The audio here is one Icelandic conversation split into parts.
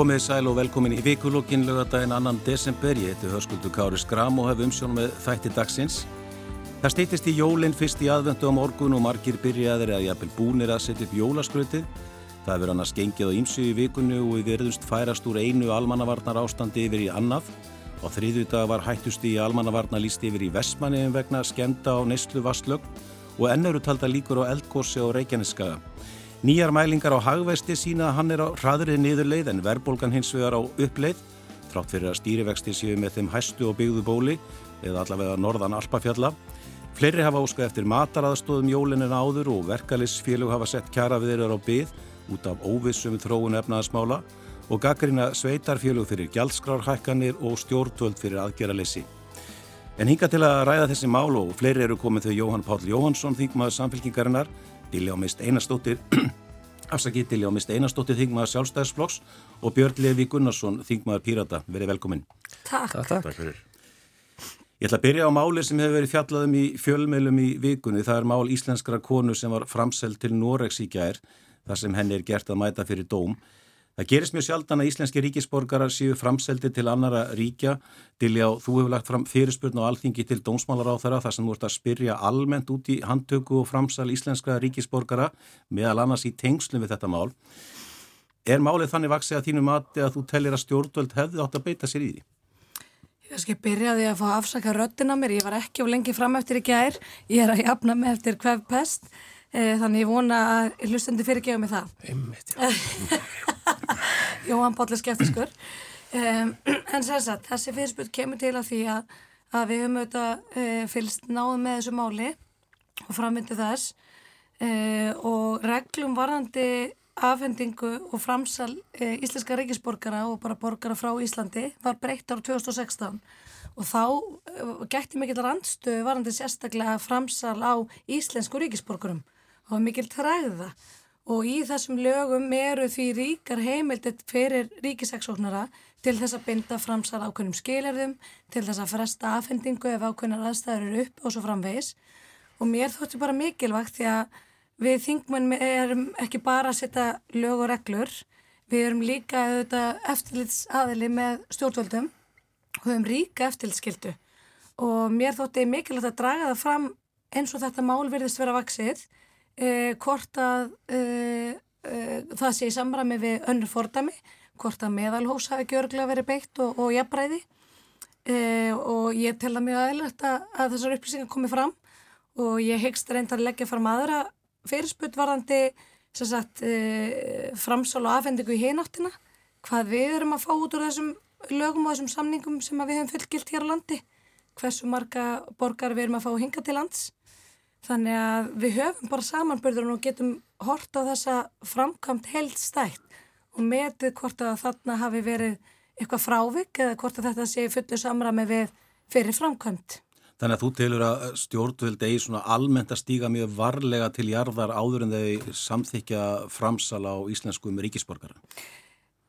Komið sæl og velkomin í vikulokkin lögadaginn annan desember. Ég heiti Hörskuldur Kári Skram og hef umsjón með þætti dagsins. Það stýttist í jólinn fyrst í aðvendu á morgun og margir byrjaðir að jafnvel búnir að setja upp jólaskrötið. Það hefur annars gengið á ímsu í vikunni og við verðumst færast úr einu almannavarnar ástandi yfir í annað. Á þriðju dag var hættust í almannavarnar líst yfir í Vestmanniðin vegna skemda á neyslu vastlögg og enn eru talda líkur á eldgósi á Reykjaneskaga. Nýjar mælingar á hagvesti sína að hann er á hraðrið niðurleið en verðbólgan hins vegar á uppleið trátt fyrir að stýrivexti séu með þeim hæstu og byggðu bóli eða allavega norðan Alpafjalla. Fleiri hafa óskað eftir mataraðstóðum jólinn en áður og verkalisfélug hafa sett kjara við þeirra á byð út af óvissum þróun efnaðasmála og gaggrina sveitarfélug fyrir gjaldskrárhækkanir og stjórnvöld fyrir aðgeralessi. En hinga til að ræða þessi mál og fleiri eru komið þau Jóhann Páll Jóhansson, þingmaður samfélkingarinnar Dilljá Mist Einarstóttir afsakið Dilljá Mist Einarstóttir þingmaður sjálfstæðisflokks og Björn Levi Gunnarsson þingmaður Pírata, verið velkomin. Takk, takk. takk. Ég ætla að byrja á máli sem hefur verið fjallaðum í fjölmeilum í vikunni, það er mál íslenskra konu sem var framseld til Norex í gær þar sem henni er gert að mæta fyrir dóm Það gerist mjög sjaldan að íslenski ríkisborgarar séu framseldi til annara ríkja. Diljá, þú hefur lagt fram fyrirspurn á alþingi til dómsmálar á þeirra þar sem þú ert að spyrja almennt út í handtöku og framsal íslenska ríkisborgara meðal annars í tengslum við þetta mál. Er málið þannig vaksið að þínu mati að þú tellir að stjórnvöld hefði átt að beita sér í því? Ég skal byrjaði að fá afsaka röttina mér. Ég var ekki á lengi fram eftir í gær. Ég er að jafna mig eftir hvef pest. Eh, þannig ég vona að hlustendi fyrirgefa mig það. Einmitt, Jóhann Páll er skeptiskur um, en sérsagt, þessi fyrirspurt kemur til að því að, að við höfum auðvitað uh, fylst náðum með þessu máli og framvindu þess. Uh, og reglum varðandi afhendingu og framsal uh, íslenska ríkisborgara og bara borgara frá Íslandi var breytt ára 2016 og þá gætti mikill randstöðu varðandi sérstaklega framsal á íslensku ríkisborgarum og mikil træða og í þessum lögum eru því ríkar heimildið fyrir ríkiseksóknara til þess að binda framsal ákveðnum skiljarðum, til þess að fresta afhendingu ef ákveðnar aðstæður eru upp og svo framvegis. Og mér þóttu bara mikilvægt því að við þingmenn erum ekki bara að setja lög og reglur, við erum líka eftirlits aðili með stjórnvöldum og höfum ríka eftirlitskildu og mér þótti mikilvægt að draga það fram eins og þetta mál verðist vera vaksið eh, hvort að eh, eh, það sé í samræmi við önnur fordami, hvort að meðalhós hafi gjörglega verið beitt og, og jafnbræði eh, og ég tel að mjög aðeinlegt að, að þessar upplýsingar komi fram og ég hegst reyndar að leggja fram aðra fyrirsput varðandi sagt, eh, framsál og afhendingu í hináttina, hvað við erum að fá út úr þessum lögum og þessum samningum sem við hefum fullgilt hér á landi, hversu marga borgar við erum að fá hinga til lands Þannig að við höfum bara samanbörður og getum hort á þessa framkvæmt held stætt og metið hvort að þarna hafi verið eitthvað frávik eða hvort að þetta sé fullu samrami við fyrir framkvæmt. Þannig að þú telur að stjórnvöld eigi svona almennt að stíga mjög varlega til jarðar áður en þeir samþykja framsala á íslenskum ríkisborgara?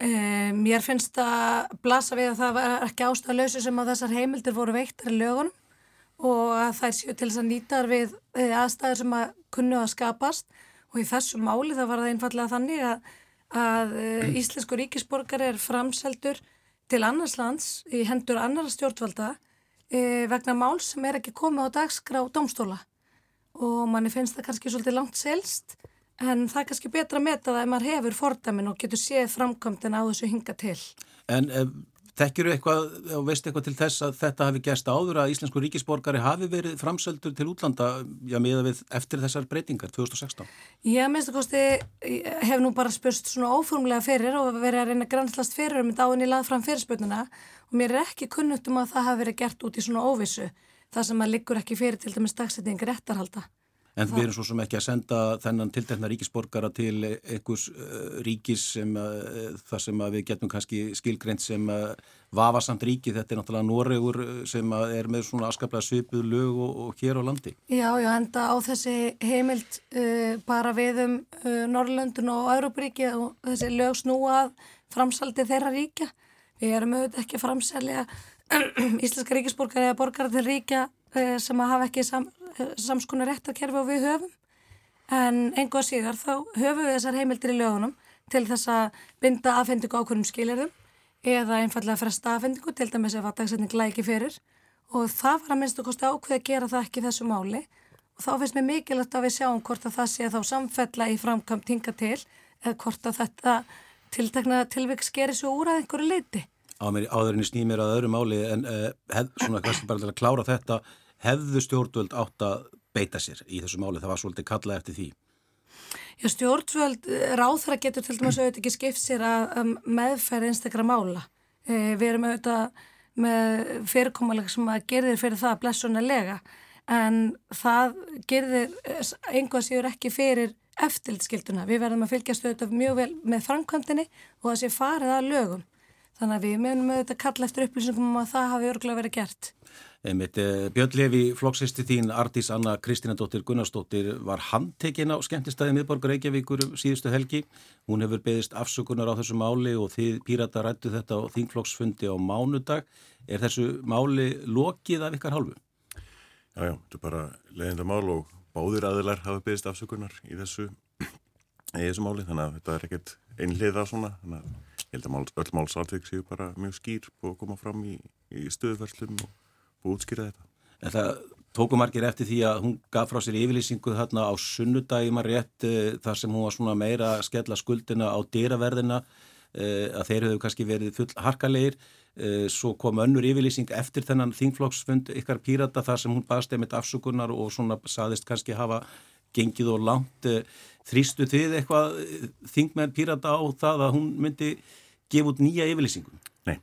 Um, mér finnst að blasa við að það var ekki ástæðalösu sem að þessar heimildir voru veittar í lögunum og að þær séu til þess að nýta við eh, aðstæður sem að kunnu að skapast og í þessu máli það var það einfallega þannig að, að eh, Íslensku ríkisborgar er framseldur til annars lands í hendur annara stjórnvalda e, vegna mál sem er ekki komið á dagskrá domstóla og manni finnst það kannski svolítið langt selst en það er kannski betra að meta það ef maður hefur fordamin og getur séð framkvæmdina á þessu hinga til. En Þekkir þú eitthvað og veist eitthvað til þess að þetta hafi gæst áður að Íslensku ríkisborgari hafi verið framsöldur til útlanda já, eftir þessar breytingar 2016? Já, minnst að kosti hef nú bara spurst svona óformlega fyrir og verið að reyna grænslast fyrir um þetta áinn í lað fram fyrirspurnuna og mér er ekki kunnugt um að það hafi verið gert út í svona óvissu það sem að liggur ekki fyrir til dæmis dagsetting réttarhalda. En við erum svo sem ekki að senda þennan tiltekna ríkisborgara til einhvers uh, ríkis sem uh, það sem við getum kannski skilgreint sem uh, vafasamt ríki. Þetta er náttúrulega Noregur sem er með svona askaplega svipuð lög og, og hér á landi. Já, já, enda á þessi heimild bara við um Norrlöndun og Európaríki og þessi lög snúað framsaldi þeirra ríkja. Við erum auðvitað ekki að framsalja íslenska ríkisborgara eða borgara til ríkja sem að hafa ekki sam samskonar réttarkerfi og við höfum. En einhvað síðar þá höfum við þessar heimildir í lögunum til þess að binda afhendingu ákveðnum skilirðum eða einfallega fresta afhendingu til dæmis ef að dagsetning læki fyrir. Og það var að minnstu kosti ákveð að gera það ekki þessu máli. Og þá finnst mér mikilvægt að við sjáum hvort að það sé þá samfella í framkvæmt hinga til eða hvort að þetta tiltekna tilvík skeri svo úr að einhverju leiti. Áðurinn í snýmir að öðru máli en hef, svona kannski bara til að klára þetta hefðu stjórnvöld átt að beita sér í þessu máli, það var svolítið kallað eftir því. Já, stjórnvöld eh, ráþra getur til dæmis auðvitað ekki skipt sér að meðferð einstakra mála. E, við erum auðvitað með fyrirkomalega sem að gerðir fyrir það blessunarlega en það gerðir einhvað séur ekki fyrir eftirlitskilduna. Við verðum að fylgjast auðvitað mjög vel með framkvæmdini og það sé farið að lögum. Þannig að við munum auðvitað kalla eftir upplýsingum um að það hafi örgulega verið gert. Eh, Björn Levi, flokksisti þín, Ardís Anna Kristínadóttir Gunnarsdóttir var handtekinn á skemmtistæði miðborg Reykjavíkur um síðustu helgi. Hún hefur beðist afsökunar á þessu máli og þið pírata rættu þetta á þingflokksfundi á mánudag. Er þessu máli lokið af ykkar hálfu? Já, já, þetta er bara leiðinda mál og báðir aðilar hafa beðist afsökunar í þessu, í þessu máli þannig að þetta er ekkert einliða svona þannig að ég held að mál, öll málsatvík séu bara mjög skýr og koma fram í, í stöðverslum og, og útskýra þetta. En það tóku margir eftir því að hún gaf frá sér yfirlýsingu þarna á sunnudagi maður rétt uh, þar sem hún var svona meira að skella skuldina á dýraverðina uh, að þeir höfðu kannski verið full harkalegir uh, svo kom önnur yfirlýsing eftir þennan þingflokksfund ykkar pírata þar sem hún baðst einmitt afsökunar og svona saðist kannski hafa gengið og langt þrýstu þið eitthvað þingmenn pírata á það að hún myndi gefa út nýja yfirlýsingum? Nei,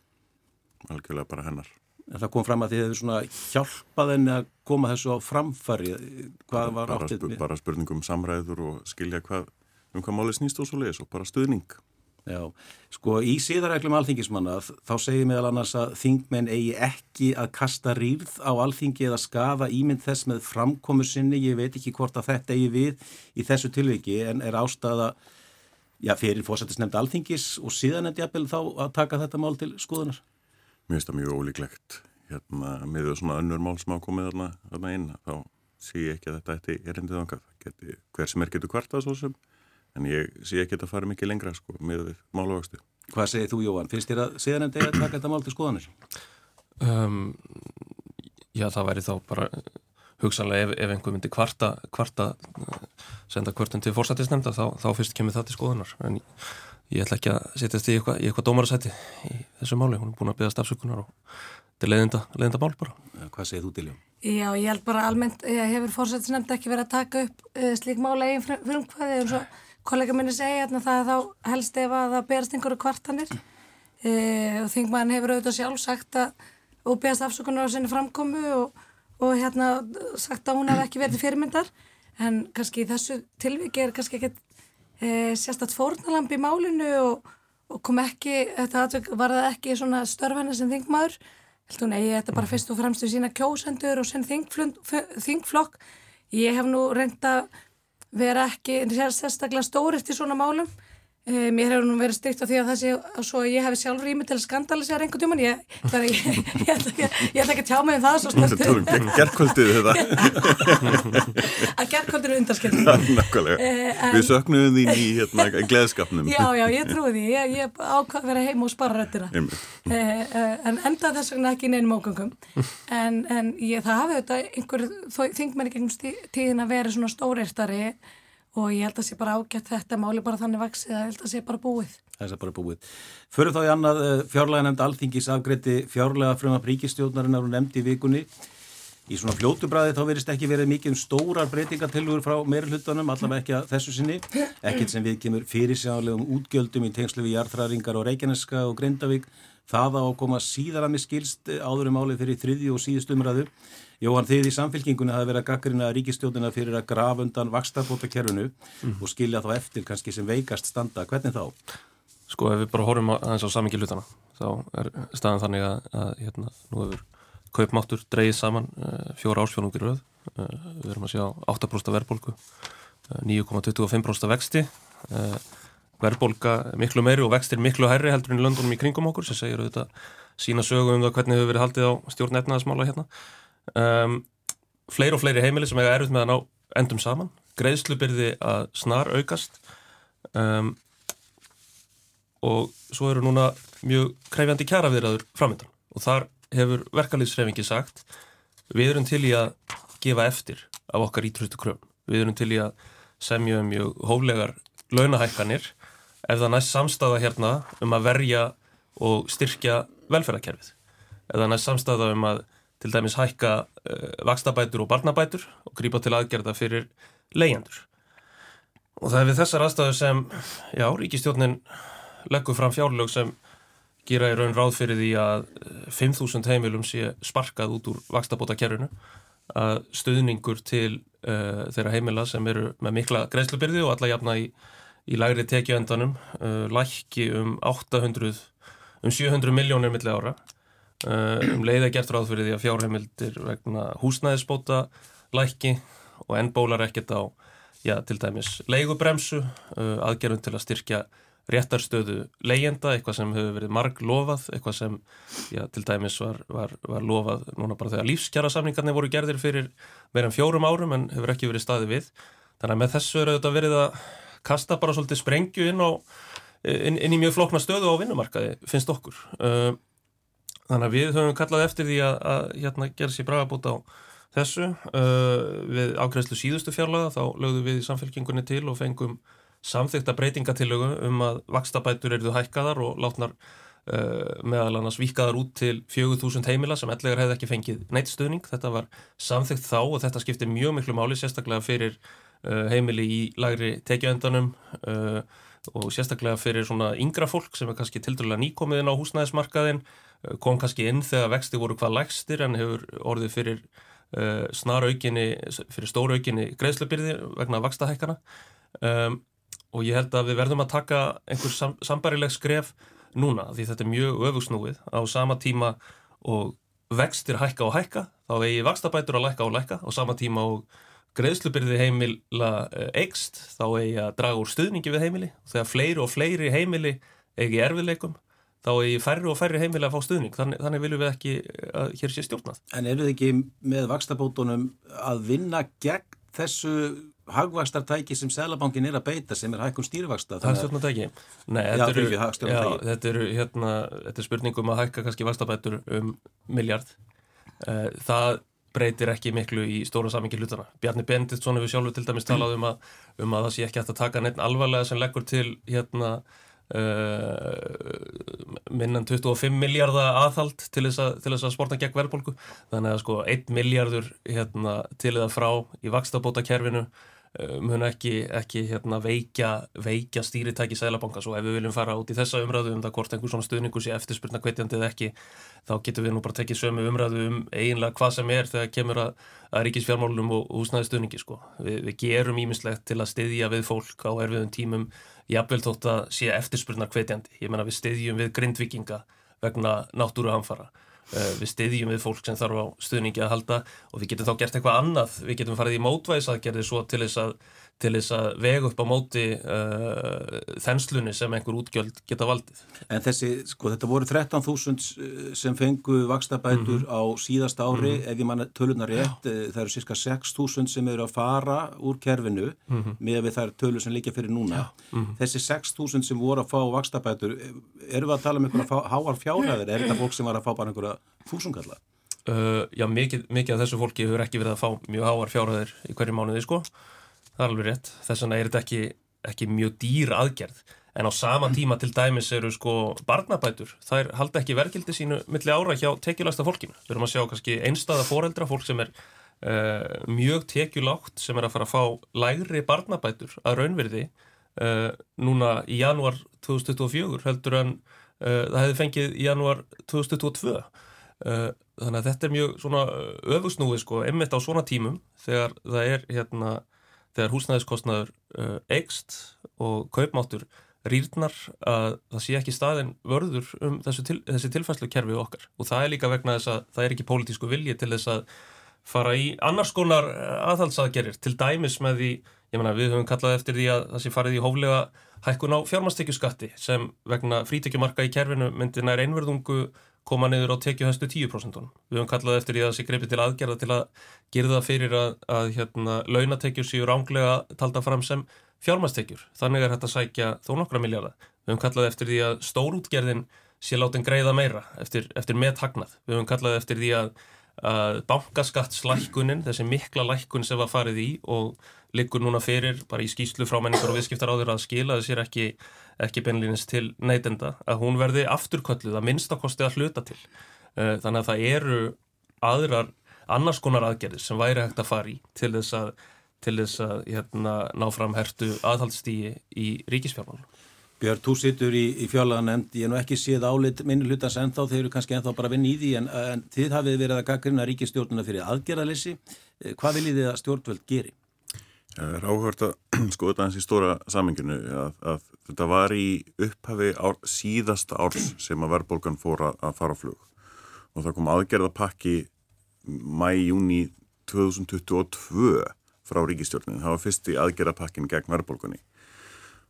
algjörlega bara hennar. En það kom fram að þið hefur svona hjálpað henni að koma þessu á framfari. Hvað var bara, áttið með? Bara spurningum um samræður og skilja hvað, um hvað máli snýst og svo leiðis og bara stuðning. Já, sko í síðaræklum alþingismanna þá segir meðal annars að þingmenn eigi ekki að kasta rýrð á alþingi eða skafa ímynd þess með framkomu sinni. Ég veit ekki hvort að þetta eigi við í þessu tilviki en er ástæða já, fyrir fósættisnefnd alþingis og síðan jafnvel þá að taka þetta mál til skoðunar? Mér finnst það mjög ólíklegt hérna með svona önnur mál sem á komið þarna, þarna inn þá sé ég ekki að þetta ætti erindið ánga hver sem er getur kvartað svo sem en ég sé ekki að þetta fari mikið lengra sko, með við máluvöxtu. Hvað segir þú Jóhann? Finnst þér að síðan en degi að taka þetta mál til skoðanir? Um, já, það væri þá bara hugsanlega ef, ef einhver myndi kvarta, kvarta senda kvörtun til fórsættisnemnda þá, þá fyrst kemur það til skoðunar en ég, ég ætla ekki að setjast í eitthvað, eitthvað dómarasæti í þessu máli, hún er búin að byggja stafsökunar og þetta er leiðinda, mál bara. Hvað segir þú til Jón? Já, ég held bara almennt, ég hefur fórsættisnemnda ekki verið að taka upp uh, slík mála eigin frumkvæði eins og kollega minni segja hérna, það er þá helst ef að það berast einhverju kvartanir uh, og þingmann hefur auðvitað sjálf sagt að og beðast afsökunar á sinni framkomu og og hérna sagt að hún hef ekki verið fyrirmyndar en kannski þessu tilviki er kannski ekkert e, sérstatt fórnalamb í málinu og, og kom ekki, þetta var það ekki svona störfana sem þingmaður? Held hún eigi þetta bara mhm. fyrst og fremst við sína kjósendur og sen þingflokk. Ég hef nú reynda vera ekki sérstaklega stóriðt í svona málum Eh, mér hefur nú verið styrt á því að það sé að svo ég hef sjálf rými til að skandalisera einhvern tjóman ég, ég, ég, ég ætla ekki að tjá mig um það svo gegn gerðkvöldið þetta. Að gerðkvöldið eru undarskildið eh, Við söknum því í hérna, gleðskapnum. Já, já, ég trúi því. Ég ákvað að vera heim og spara röttina eh, en enda þess vegna ekki neinum ágangum en, en það hafi þetta einhver þingmenni gegnum tíðin að vera svona stóreirtari og ég held að sé bara ágætt þetta máli bara þannig vaksið að ég held að sé bara búið. Það er bara búið. Fyrir þá í annað eh, fjárlega nefnd Alþingis afgreiti fjárlega frumar príkistjóðnarinnar og nefndi í vikunni. Í svona fljótubræði þá verist ekki verið mikið um stórar breytingatillugur frá meiri hlutunum, allavega ekki að þessu sinni. Ekkert sem við kemur fyrirsjálegum útgjöldum í tengslu við jarðræðringar og Reykjaneska og Grindavík. Það á að koma síðar að mig skilst áður um álið fyrir þriðju og síðust umræðu. Jóhann, þið í samfélkingunni hafi verið að gaggrina ríkistjóðina fyrir að grafa undan vakstabótakerfinu mm. og skilja þá eftir kannski sem veikast standa. Hvernig þá? Sko, ef við bara horfum aðeins á samingi hlutana, þá er staðan þannig að, að hérna, nú hefur kaupmáttur dreyið saman uh, fjóra ársfjónungir rauð. Uh, við erum að sjá 8% verðbólku, uh, 9,25% vexti, verðbólka miklu meiri og vextir miklu hærri heldur en löndunum í kringum okkur sem segir auðvitað sína sögum um það hvernig hefur verið haldið á stjórn efnaðasmála hérna um, fleiri og fleiri heimili sem eiga erfitt með að ná endum saman greiðslubyrði að snar aukast um, og svo eru núna mjög krefjandi kjaraviðraður framöndan og þar hefur verkalýfsreifingi sagt við erum til í að gefa eftir af okkar ítrustu kröfum. Við erum til í að semja um mjög hóflegar launahækkanir ef það næst samstafa hérna um að verja og styrkja velferðarkerfið. Ef það næst samstafa um að til dæmis hækka uh, vakstabætur og barnabætur og grípa til aðgerða fyrir leyendur. Og það er við þessar aðstæðu sem, já, ríkistjórnin leggur fram fjárlög sem gera í raun ráð fyrir því að 5.000 eh, heimilum sé sparkað út úr vakstabóta kerfinu að stuðningur til uh, þeirra heimila sem eru með mikla greiðslubyrði og alla jafna í, í lægri tekjuendanum uh, lækki um 800 um 700 miljónir milli ára um leiða gert ráð fyrir því að fjárheimildir vegna húsnæðisbóta lækki og enn bólar ekkert á já, til dæmis leigubremsu aðgerðum til að styrkja réttarstöðu leyenda, eitthvað sem hefur verið marg lofað, eitthvað sem já, til dæmis var, var, var lofað núna bara þegar lífskjara samningarnir voru gerðir fyrir meira en fjórum árum en hefur ekki verið staði við. Þannig að með þessu er auðvitað verið að kasta bara svolítið sprengju inn, á, inn, inn í mjög flókna stöðu á vinnumarkaði, finnst okkur. Þannig að við höfum kallað eftir því að, að hérna, gera sér bragabót á þessu. Við ákveðslu síðustu fjárlaga þá lögðum við í samfélkingunni til og fengum samþykta breytingatilögu um að vakstabætur eruðu hækkaðar og látnar uh, meðal annars vikaðar út til 4000 heimila sem ellegar hefði ekki fengið neittstuðning. Þetta var samþykt þá og þetta skiptir mjög miklu máli sérstaklega fyrir uh, heimili í lagri tekjuendanum uh, og sérstaklega fyrir svona yngra fólk sem er kannski tildurlega nýkomiðin á húsnæðismarkaðin, uh, kom kannski inn þegar vexti voru hvað lægstir en hefur orðið fyrir uh, snar aukinni, fyrir stóru aukinni greiðslubyrði vegna vakstahækana. Um, og ég held að við verðum að taka einhver sam sambarileg skref núna því þetta er mjög öfugsnúið á sama tíma og vextir hækka og hækka þá eigi vakstabætur að lækka og lækka. Á sama tíma og greiðslubyrði heimila eikst þá eigi að draga úr stuðningi við heimili. Þegar fleiri og fleiri heimili eigi erfiðleikum þá eigi færri og færri heimili að fá stuðning. Þannig, þannig viljum við ekki að hér sé stjórnað. En eru þið ekki með vakstabótunum að vinna gegn þessu hagvakstartæki sem Sælabankin er að beita sem er hækkun stýrivaksta Hagstjórnartæki? Nei, já, þetta, eru, já, þetta, eru, hérna, þetta er spurningum að hækka kannski vakstabætur um miljard eh, það breytir ekki miklu í stóra samingi hlutana Bjarni Benditsson hefur sjálfur til dæmis talað um að, um að það sé ekki hægt að taka neitt alvarlega sem leggur til hérna minnan 25 miljardar aðhald til þess að, til þess að sporta gegn verðbólku þannig að sko 1 miljardur hérna, til eða frá í vakstabóta kerfinu Eh, mun ekki, ekki hérna, veikja, veikja stýritæki sælabankas og ef við viljum fara út í þessa umræðu um það hvort einhver svona stuðningu sé eftirspurna kveitjandi eða ekki þá getum við nú bara tekið sömu umræðu um eiginlega hvað sem er þegar kemur að, að ríkisfjármálunum og húsnæði stuðningi sko. Vi, við gerum ímislegt til að styðja við fólk á erfiðum tímum jafnvel þótt að sé eftirspurna kveitjandi ég menna við styðjum við grindvikinga vegna náttúruhamfara Eh, við stiðjum við fólk sem þarf á stuðningi að halda og við getum þá gert eitthvað annað. Við getum farið í mótvæðisaðgerði svo til þess að til þess að vega upp á móti uh, þenslunni sem einhver útgjöld geta valdið. En þessi, sko, þetta voru 13.000 sem fengu vakstabætur mm -hmm. á síðasta ári, mm -hmm. ef ég manna tölunar rétt, Já. Eh, það eru cirka 6.000 sem eru að fara úr kerfinu mm -hmm. með við þær tölur sem líka fyrir núna. Mhm. Þessi 6.000 sem voru að fá vakstabætur, eru við að tala um einhverja háar fjárhæðir, er þetta fólk sem var að fá bara einhverja þúsungalla? Uh, já, mikið, mikið af þessu fólki hefur ekki verið að fá mjög háar fjárhæðir í hverju mánuði, sko það er alveg rétt, þess vegna er þetta ekki, ekki mjög dýr aðgerð. En á sama mm. tíma til dæmis eru sko barnabætur, er halda ekki verkildi sínu milli ára hjá tekjulæsta fólkinu. Við erum að sjá kannski einstaða foreldra fólk sem er uh, mjög tekjulátt sem er að fara að fá lægri barnabætur að raunverði uh, núna í januar 2024 heldur en uh, það hefði fengið í januar 2022 þannig að þetta er mjög svona öfusnúi sko, einmitt á svona tímum þegar það er hérna þegar húsnæðiskostnaður uh, eikst og kaupmáttur rýrnar að það sé ekki staðin vörður um til, þessi tilfæslu kerfi okkar. Og það er líka vegna þess að það er ekki pólitísku vilji til þess að fara í annars konar uh, aðhaldsaðgerir til dæmis með því, ég menna við höfum kallað eftir því að það sé farið í hóflega hækkun á fjármastekjuskatti sem vegna frítekjumarka í kerfinu myndi nær einverðungu koma niður á tekjuhæstu 10%. Við höfum kallað eftir í að það sé greipið til aðgerða til að gera það fyrir að, að hérna, launatekjur séu ránglega talda fram sem fjármastekjur. Þannig er þetta að sækja þó nokkra miljardar. Við höfum kallað eftir því að stórútgerðin sé látin greiða meira eftir, eftir methagnað. Við höfum kallað eftir því að, að bankaskattslækunin, þessi mikla lækun sem var farið í og liggur núna fyrir bara í skýslu frá menningar og viðskiptar áður að skila þessir ekki, ekki benlínins til neytenda, að hún verði afturkölluð að minnstakosti að hluta til. Eh, þannig að það eru aðrar annars konar aðgerðir sem væri hægt að fara í til þess að, til þess að hérna, ná fram hertu aðhaldstígi í ríkisfjármálunum. Björn, þú sittur í, í fjálaganend, ég hef nú ekki séð álit minni hlutans ennþá, þeir eru kannski ennþá bara vinn í því en, en þið hafið verið að gaggrina ríkistjórnuna fyrir aðgerðalessi. Eh, hvað viljið þið að stjórnvöld geri? Það er áhört að skoða þetta eins í stóra saminginu að, að þetta var í upphafi ár, síðasta árs sem að verðbólgan fór að fara á flug og það kom aðgerðapakki mæ, júni 2022 frá ríkistjórninu. Það var fyrsti aðgerðapakkin gegn verðbólgunni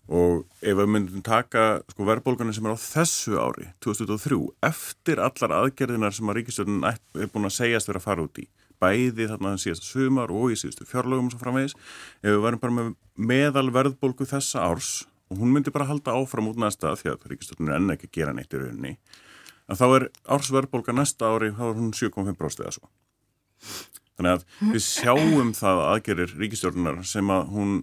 og ef við myndum taka sko, verðbólgana sem er á þessu ári 2003, eftir allar aðgerðinar sem að Ríkistöldun er búin að segjast verið að fara út í, bæði þarna síðast sumar og í síðustu fjárlögum sem framvegis, ef við varum bara með meðal verðbólgu þessa árs og hún myndi bara halda áfram út næsta því að Ríkistöldun er enn ekki gera neitt í rauninni að þá er ársverðbólga næsta ári þá er hún 7,5% eða svo þannig að við sjáum það aðgerir Ríkistjórnunar sem að hún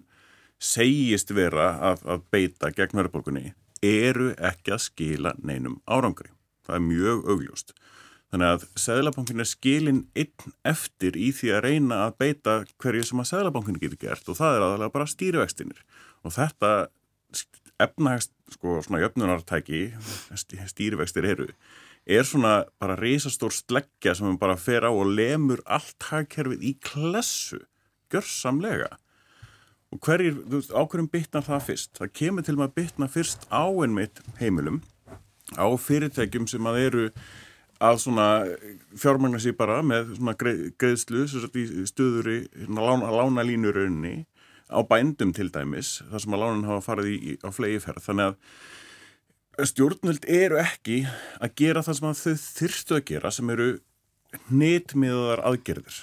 segist vera að, að beita gegn verðbólkunni eru ekki að skila neinum árangri. Það er mjög augljóst. Þannig að Sæðlabankin er skilin einn eftir í því að reyna að beita hverju sem að Sæðlabankin getur gert og það er aðalega bara stýrivextinir. Og þetta efnahagst, sko, svona jöfnunartæki, stýrivextir eru, er svona bara reysastór sleggja sem bara fer á og lemur allt hagkerfið í klessu, görsamlega og hverjir, þú veist, ákveðum bytnar það fyrst það kemur til maður að bytna fyrst á ennmitt heimilum á fyrirtækjum sem að eru að svona fjármagnar sér bara með svona greiðslu stöður í hérna, lána, lána línurönni á bændum til dæmis þar sem að lánan hafa farið í, á flegi ferð þannig að stjórnvöld eru ekki að gera það sem þau þyrstu að gera sem eru nýttmiðar aðgerðir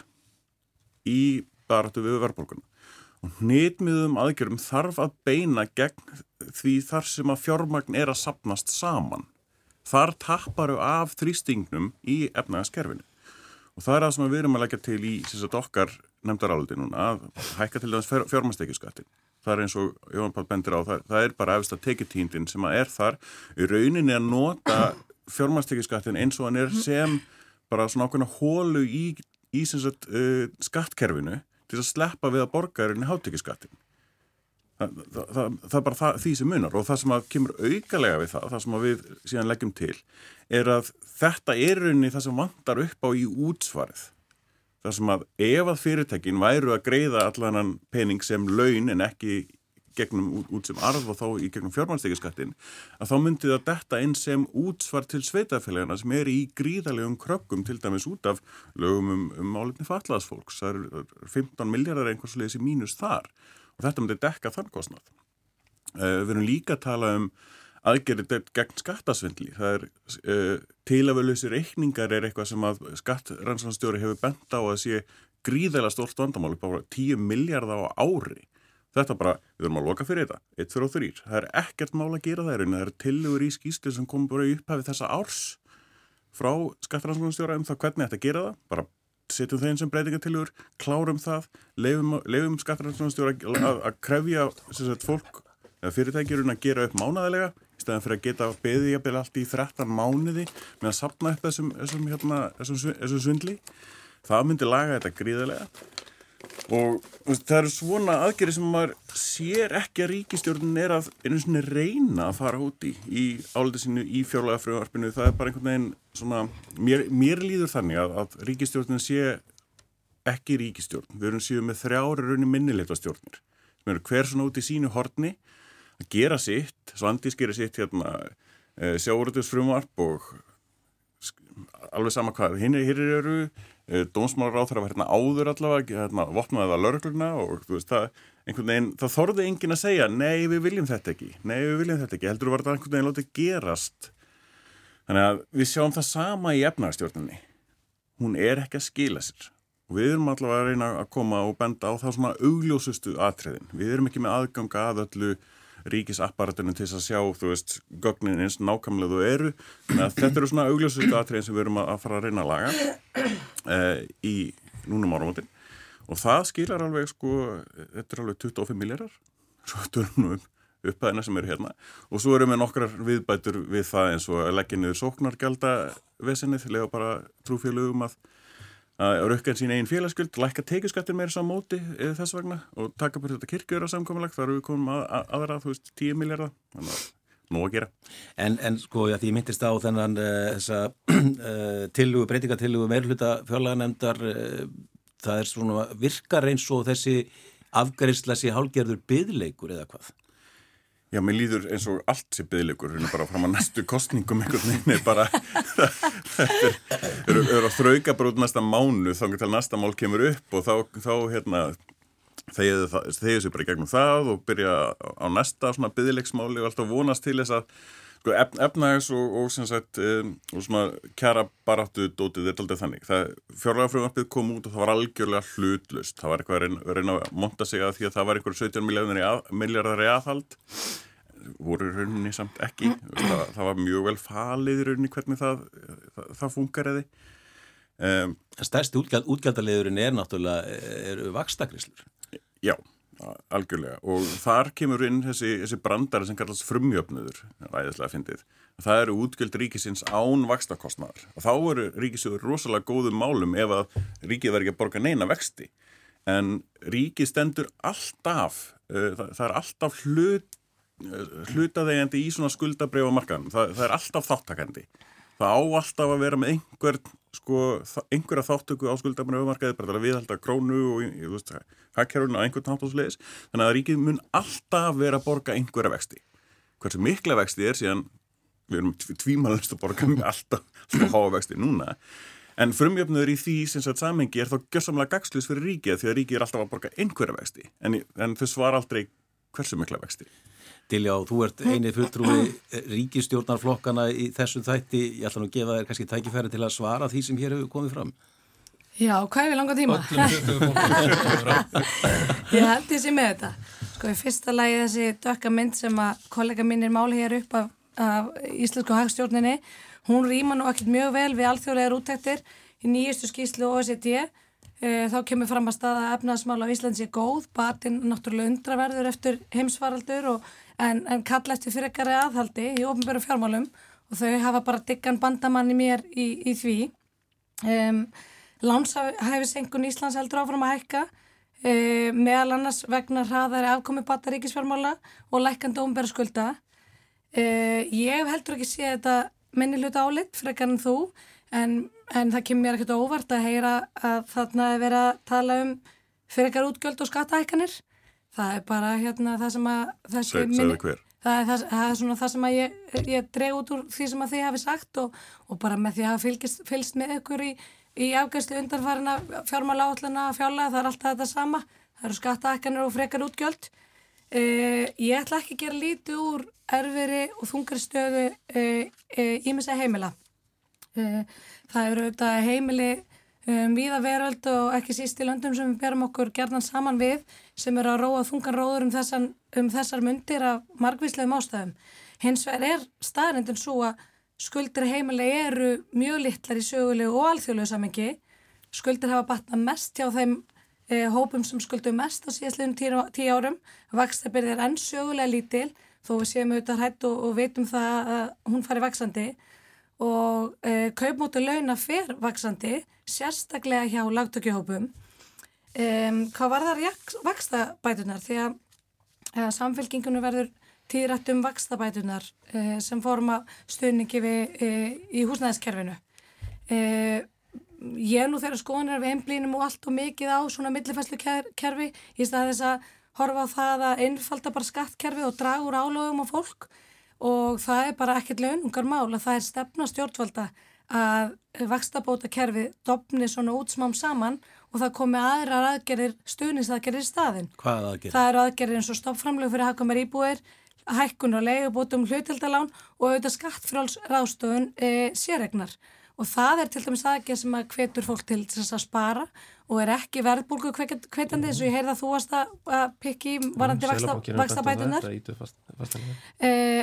í baratu við verðbólkunum og hnitmiðum aðgjörum þarf að beina gegn því þar sem að fjármagn er að sapnast saman. Þar tapparu af þrýstingnum í efnagaskerfinu og það er það sem við erum að leggja til í sagt, okkar nefndaráldi núna að hækka til þess fjármagstekjuskattin. Það er eins og Jón Pál bendir á, það, það er bara eftir að tekjutíndin sem að er þar í rauninni að nota fjármagstekjuskattin eins og hann er sem bara svona ákveðna hólu í, í sagt, uh, skattkerfinu til að sleppa við að borgarinn í hátekjaskattin. Það, það, það, er bara það, því sem munar. Og það sem að kemur augalega við það, það sem við síðan leggjum til, er að þetta er rauninni það sem vantar upp á í útsvarið. Það sem að ef að fyrirtekin væru að greiða allan pening sem laun en ekki gegnum út sem arf og þá í gegnum fjármannstekiskattin að þá myndi það detta inn sem útsvar til sveitafélagina sem er í gríðalegum krökkum til dæmis út af lögum um, um álefni fatlaðsfólks það eru 15 miljardar einhvers leðis í mínus þar og þetta myndi dekka þann kostnad uh, við erum líka að tala um aðgerið gegn skattasvindli. Það er uh, tilaföluðsir reikningar er eitthvað sem að skattrannslanstjóri hefur bent á að sé gríðalega stórt vandamál upp á 10 miljardar á ári. Þetta bara, við verðum að loka fyrir þetta, 1, 2 og 3. Það er ekkert mál að gera það, það er tilugur í skýslu sem kom bara í upphæfi þessa árs frá skattrannsóknarstjóra um það hvernig þetta gera það. Bara setjum þeim sem breytingatilugur, klárum það, leifum, leifum skattrannsóknarstjóra að, að krefja sagt, fólk eða fyrirtækjurinn að gera upp mánaðilega í staðan fyrir að geta beðið jafnvel allt í 13 mánuði með að sapna upp þessum, þessum, hérna, þessum, þessum svindli. Það myndi laga þetta gríðarlega og það eru svona aðgerið sem maður sér ekki að ríkistjórnin er að einu svona reyna að fara úti í álitið sinu í fjárlega fröðarpinu það er bara einhvern veginn svona mér, mér líður þannig að, að ríkistjórnin sé ekki ríkistjórn við erum síðan með þrjári raunni minnilegta stjórnir sem eru hver svona úti í sínu horni að gera sitt Svandís gera sitt hérna e, sjáuröldusfrumvarp og alveg sama hvað hinn eru Eh, dómsmálar á þeirra var hérna áður allavega, hérna vopnaði það lörgluna og þú veist það, einhvern veginn, það þorði enginn að segja, nei við viljum þetta ekki, nei við viljum þetta ekki, heldur var þetta einhvern veginn látið gerast. Þannig að við sjáum það sama í efnarstjórnunni, hún er ekki að skila sér, og við erum allavega að reyna að koma og benda á það svona augljósustu atriðin. Við erum ekki með aðganga að öllu ríkisapparatunum til að sjá, þú veist, gögnin eins nákvæmlega þú eru. Að þetta eru svona augljósustu atriðin sem við erum að fara að reyna að laga eh, í núnum áramótin. Og það skilar alveg, sko, þetta er alveg 25 miljardar, svo törnum um upphæðina sem eru hérna og svo erum við nokkrar viðbætur við það eins og að leggja niður sóknargelda vesenið, lega bara trúfélögum að að rukka sín einn félagsgjöld, lækka tekiskattir meira sá móti eða þess vegna og taka bara þetta kirkjöra samkominlag, þar eru við komum að, að, aðra, þú veist, 10 miljardar þannig að nú að gera. En, en sko, já, því myndist á þennan uh, þessa uh, tillugu, breytingatillugu meirhluta fjárlaganendar uh, það er svona virkar eins og þessi afgærisla sér hálgerður byðleikur eða hvað? Já, mér líður eins og allt sé byggleikur, hérna bara fram að næstu kostningum einhvern veginn er bara, þetta er, er að þrauka bara út næsta mánu þá til næsta mál kemur upp og þá, þá hérna, þegið þessu bara gegnum það og byrja á næsta svona byggleiksmáli og alltaf vonast til þess að sko, efnaðis og, og, sagt, um, og svona kjara baráttu dótið er aldrei þannig. Það fjárlægafröðumarpið kom út og það var algjörlega hlutlust. Það var eitthvað að reyna, reyna að monta sig að því að það var einhverjum 17 miljardar í aðhald. Voru rauninni samt ekki. Það, það var mjög vel falið í rauninni hvernig það, það, það funkar eði um, Stærsti útgjald, útgjaldaliðurinn er náttúrulega er vakstakrislur Já algjörlega. Og þar kemur inn þessi, þessi brandari sem kallast frumjöfnuður ræðislega fyndið. Það eru útgjöld ríkisins án vakstakostnaðar og þá eru ríkisjóður rosalega góðum málum ef að ríkið verður ekki að borga neina vexti. En ríkið stendur alltaf, uh, það, það er alltaf hlut, uh, hlutaðegandi í svona skuldabreyfa markaðan, það, það er alltaf þáttakandi það á alltaf að vera með einhver, sko, einhverja þáttöku á skuldabreyfamarkaði bara til að viðhalda krónu og hakkerun á einhvern nátt ásleis þannig að ríkið mun alltaf vera að borga einhverja vexti. Hversu mikla vexti er síðan við erum tvímalist að borga alltaf svo háa vexti núna. En frumjöfnur í því sem sagt samengi er þá gössamlega gagslis fyrir ríkið því að ríkið er alltaf að borga einhverja vexti. En, en þau svar aldrei hversu mikla vexti Diljá, þú ert einið fulltrúi ríkistjórnarflokkana í þessum þætti ég ætla nú að gefa þér kannski tækifæri til að svara því sem hér hefur komið fram Já, hvað er við langa tíma? ég held því sem með þetta. Sko í fyrsta lagi þessi dökka mynd sem að kollega minn er máli hér upp af, af Íslensku hagstjórninni, hún rýma nú ekkert mjög vel við alþjóðlegar útæktir í nýjustu skýslu OECD. E, þá kemur fram að staða efnaðsmála á Íslands er góð, batinn náttúrulega undraverður eftir heimsfaraldur og, en, en kalla eftir fyrir ekkari aðhaldi í ofnbæru fjármálum og þau hafa bara diggan bandamann í mér í, í því. Um, Lánshæfisengun Íslands heldur áfram að hækka e, meðal annars vegna hraðari afkomi bata ríkisfjármála og lækandi ómbæra e, ég heldur ekki sé þetta minni hluta álitt frekar en þú en, en það kemur mér ekkert óvart að heyra að þarna er verið að tala um frekar útgjöld og skattahækkanir það er bara hérna það sem að það, minni, það, er, það, er svona það sem að ég, ég dreg út úr því sem að þið hafi sagt og, og bara með því að hafa fylgst með ykkur í í afgæðslu undanfarina fjármála áallina fjárlega, það er alltaf þetta sama. Það eru skattaækkanir og frekar útgjöld. Uh, ég ætla ekki að gera lítið úr erfiri og þungari stöðu ímessa uh, uh, heimila. Það eru auðvitað heimili um, viða veröld og ekki síst í löndum sem við berum okkur gerðan saman við sem eru að róa þungan róður um, þessan, um þessar myndir af margvíslegum ástæðum hins vegar er staðrindin svo að skuldir heimilega eru mjög litlar í sögulegu og alþjóðlegu samengi. Skuldir hafa batna mest hjá þeim eh, hópum sem skuldu mest á síðastlegum tíu, tíu árum. Vakstabyrðir er enn sögulega lítil þó við séum auðvitað hrætt og, og veitum það að hún fari vaksandi og eh, kaupmótu launa fer vaksandi, sérstaklega hjá lagtökjuhópum. Um, hvað var það vakstabætunar? Því að, að samfélkingunum verður tíðrætt um vakstabætunar eh, sem forma stöðningi við, eh, í húsnæðiskerfinu. Eh, ég nú þeirra skoðanir við einblínum og allt og mikið á svona millifæslu kerfi í stað þess að horfa á það að einfalda bara skattkerfi og draga úr álögum á fólk og það er bara ekkert launungar mál að það er stefna stjórnvalda að vakstabóta kerfi dopni svona útsmám saman og það komi aðrar aðgerir stuðningsaðgerir í staðin. Hvað aðgerir? Það eru aðgerir eins og stoppframlegu fyrir hafkamar íbúir hækkun og leigubótum hlutildalán og auðvitað skattfráls ráðstofun e, sérregnar og það er til dæmis aðgerð sem að hvetur fólk til þess að spara og er ekki verðbólgu hvetjandi eins og ég heyrði að þú varst að pikki varandi vaksta bætunar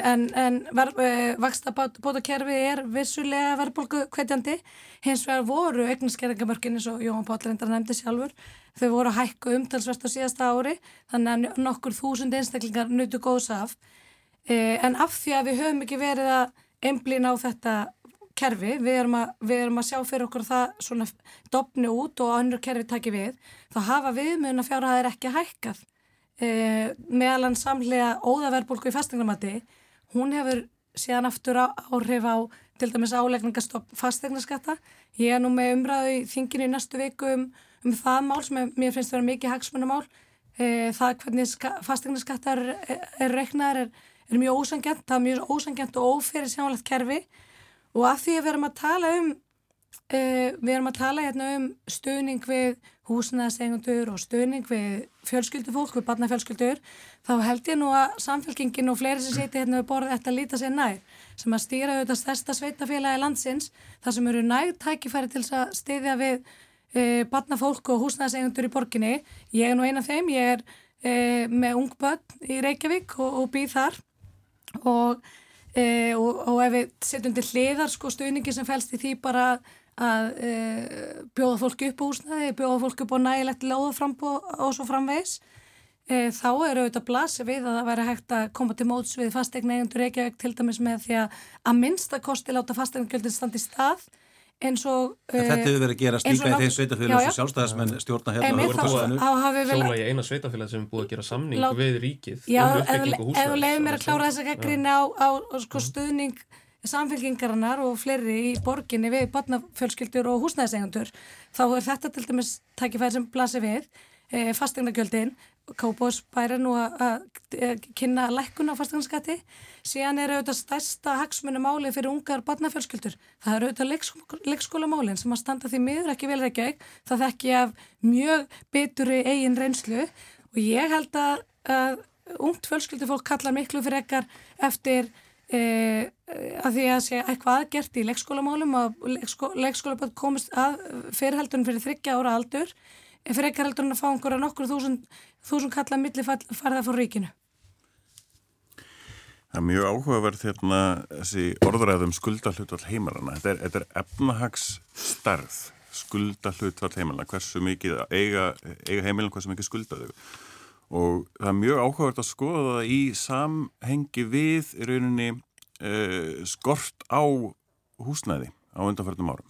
en, en uh, vaksta bótakerfi er vissulega verðbólgu hvetjandi hins vegar voru eignarskerðingamörkin eins og Jóhann Pállrindar nefndi sjálfur þau voru að hækka umtalsvert á síðasta ári þannig að nokkur þúsund einstaklingar nutu góðs af. Uh, en af því að við höfum ekki verið að einblýna á þetta kerfi, við erum, að, við erum að sjá fyrir okkur það svona dopni út og önnur kerfi taki við, þá hafa viðmjöna fjárhæðir ekki hækkað. E, meðalann samlega óðaverbulgu í fastegnaramati, hún hefur síðan aftur áhrif á til dæmis álegningastopp fastegnaskatta ég er nú með umræðu í þinginu í næstu viku um, um það mál sem er, mér finnst að vera mikið hagsmunumál e, það hvernig fastegnaskattar er, er er, er mjög ósangjant, það er mjög ósangjant og ófyrir sjánlegt kerfi og að því að við erum að tala um uh, við erum að tala hérna um stuðning við húsnæðasengundur og stuðning við fjölskyldufólk, við barnafjölskyldur þá held ég nú að samfélkingin og fleiri sem seti hérna við borðið ætti að líta sér nær sem að stýra auðvitað stærsta sveitafélagi landsins þar sem eru nægt tækifæri til að stýðja við uh, barnafólk og húsnæðasengundur í borginni. Ég er nú eina af þeim, ég er uh, með ung börn í Reykjavík og, og býð þar. Og e, og, og ef við setjum til hliðar sko stuðningi sem fælst í því bara að e, bjóða fólk upp úsnaði, bjóða fólk upp á nægilegt láðaframbó og svo framvegs e, þá eru auðvitað blasi við að það væri hægt að koma til móts við fastegna eigundur Reykjavík til dæmis með því að að minnsta kosti láta fastegna gjöldin standi stað eins og Þetta hefur verið að gera slíka í þeim sveitafélagum sem sjálfstæðismenn stjórna hérna Sjóla í eina sveitafélag sem er búið að gera samning Lá... við ríkið Já, um ef þú leiðir mér að klára þess að gaggrinni á, á sko, stuðning samfélkingarinnar og fleiri í borginni við barnafjölskyldur og húsnæðisegundur þá er þetta til dæmis tækifæri sem blasir við e, fastegnagjöldin Kábósbæri nú að kynna lækkun á fastegnarskatti síðan er auðvitað stærsta hagsmunum máli fyrir ungar barnafjölskyldur. Það er auðvitað leikskóla, leikskólamálin sem að standa því miður ekki vel reykjaug það þekki af mjög bituru eigin reynslu. Og ég held að, að ungt fjölskyldufólk kallar miklu fyrir ekkar eftir e, að því að sé eitthvað aðgert í leikskólamálum að leikskó, leikskólaböld komist að fyrirheldunum fyrir þryggja ára aldur. Fyrir ekkar heldur en að fá einhverja nokkur þúsund, þúsund kalla milli farða fór ríkinu. Það er mjög áhugaverð hérna þessi orðræðum skuldahlutvall heimarana. Þetta er, þetta er efnahagsstarð skuldahlutvall heimarana, hversu mikið eiga, eiga heimilin, hversu mikið skuldaðu. Og það er mjög áhugaverð að skoða það í samhengi við rauninni uh, skort á húsnæði á undanförnum árum.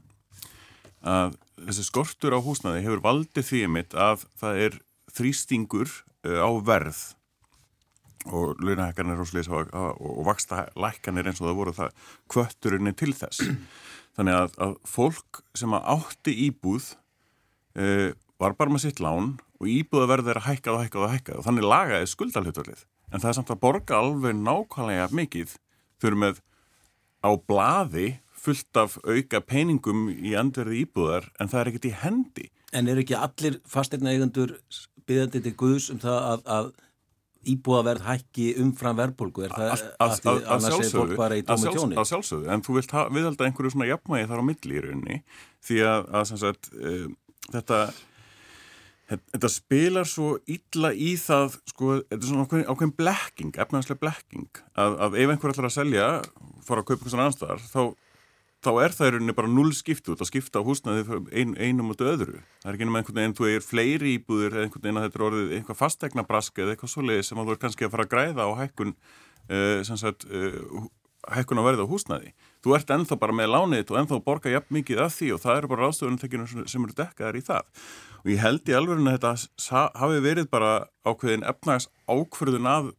Að þessi skortur á húsnaði hefur valdið því mitt að það er þrýstingur uh, á verð og launahekkanir og, og vaksta lækkanir eins og það voru það kvötturinni til þess. Þannig að, að fólk sem að átti íbúð uh, var bara með sitt lán og íbúðaverð er að hækka og hækka og hækka og þannig lagaði skuldalhutvölið. En það er samt að borga alveg nákvæmlega mikið fyrir með á blaði fullt af auka peningum í andverði íbúðar en það er ekkert í hendi. En er ekki allir fastegna eigundur byggðandi til Guðs um það að, að íbúðaverð hækki umfram verðbólgu? Er það að því annars er fólk bara í tómi tjóni? Að sjálfsögðu, en þú vilt viðhalda einhverju svona jafnmægi þar á milli í rauninni því að, að sagt, uh, þetta Þetta spilar svo illa í það, sko, þetta er svona ákveðin, ákveðin blekking, efnaðslega blekking, að, að ef einhver ætlar að selja, fara að kaupa eitthvað svona anstæðar, þá þá er það í rauninni bara null skiptu að skipta á húsnaði ein, einum og öðru. Það er ekki einhvern veginn, þú er fleiri íbúður eða einhvern veginn að þetta er orðið eitthvað fastegna brask eða eitthvað svoleiði sem þú er kannski að fara að græða á hækkun uh, sagt, uh, hækkun á verði á húsnaði. Þú ert ennþá bara með lánið og ennþá borga jafn mikið af því og það eru bara ráðstöðunum sem eru dekkaðar í það. Og ég held í alverðinu að þetta hafi verið bara ákveðin efnags ákverðun að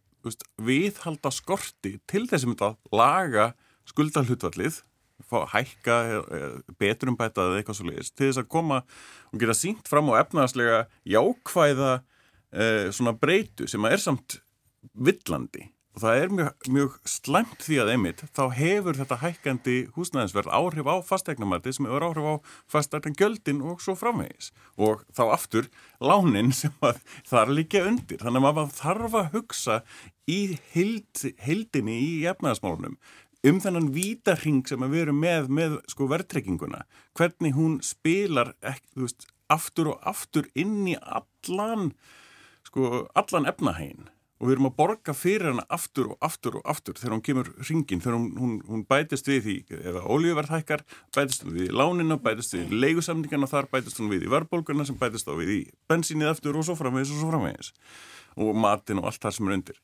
viðhalda skorti til þessum þetta laga skuldalhutvallið fá hækka, betrumbæta eða eitthvað svo leiðist til þess að koma og geta sínt fram á efnaðslega jákvæða eh, svona breytu sem er samt villandi. Og það er mjög, mjög slæmt því að einmitt þá hefur þetta hækkandi húsnæðinsverð áhrif á fastegnamæti sem hefur áhrif á fastegnagjöldin og svo framvegis. Og þá aftur lánin sem að það er líka undir. Þannig að maður þarf að hugsa í heild, heildinni í efnaðsmálunum um þennan vítarhing sem við erum með með sko verðtrekkinguna hvernig hún spilar ekki, veist, aftur og aftur inn í allan sko, allan efnahægin og við erum að borga fyrir hana aftur og aftur og aftur þegar hún kemur ringin, þegar hún, hún, hún bætist við í, eða ólíuverð hækkar bætist við í lánina, bætist við í leigusamningana þar bætist hún við í verðbólguna sem bætist þá við í bensínið aftur og svo framvegis og svo framvegis. Og matin og allt það sem er undir.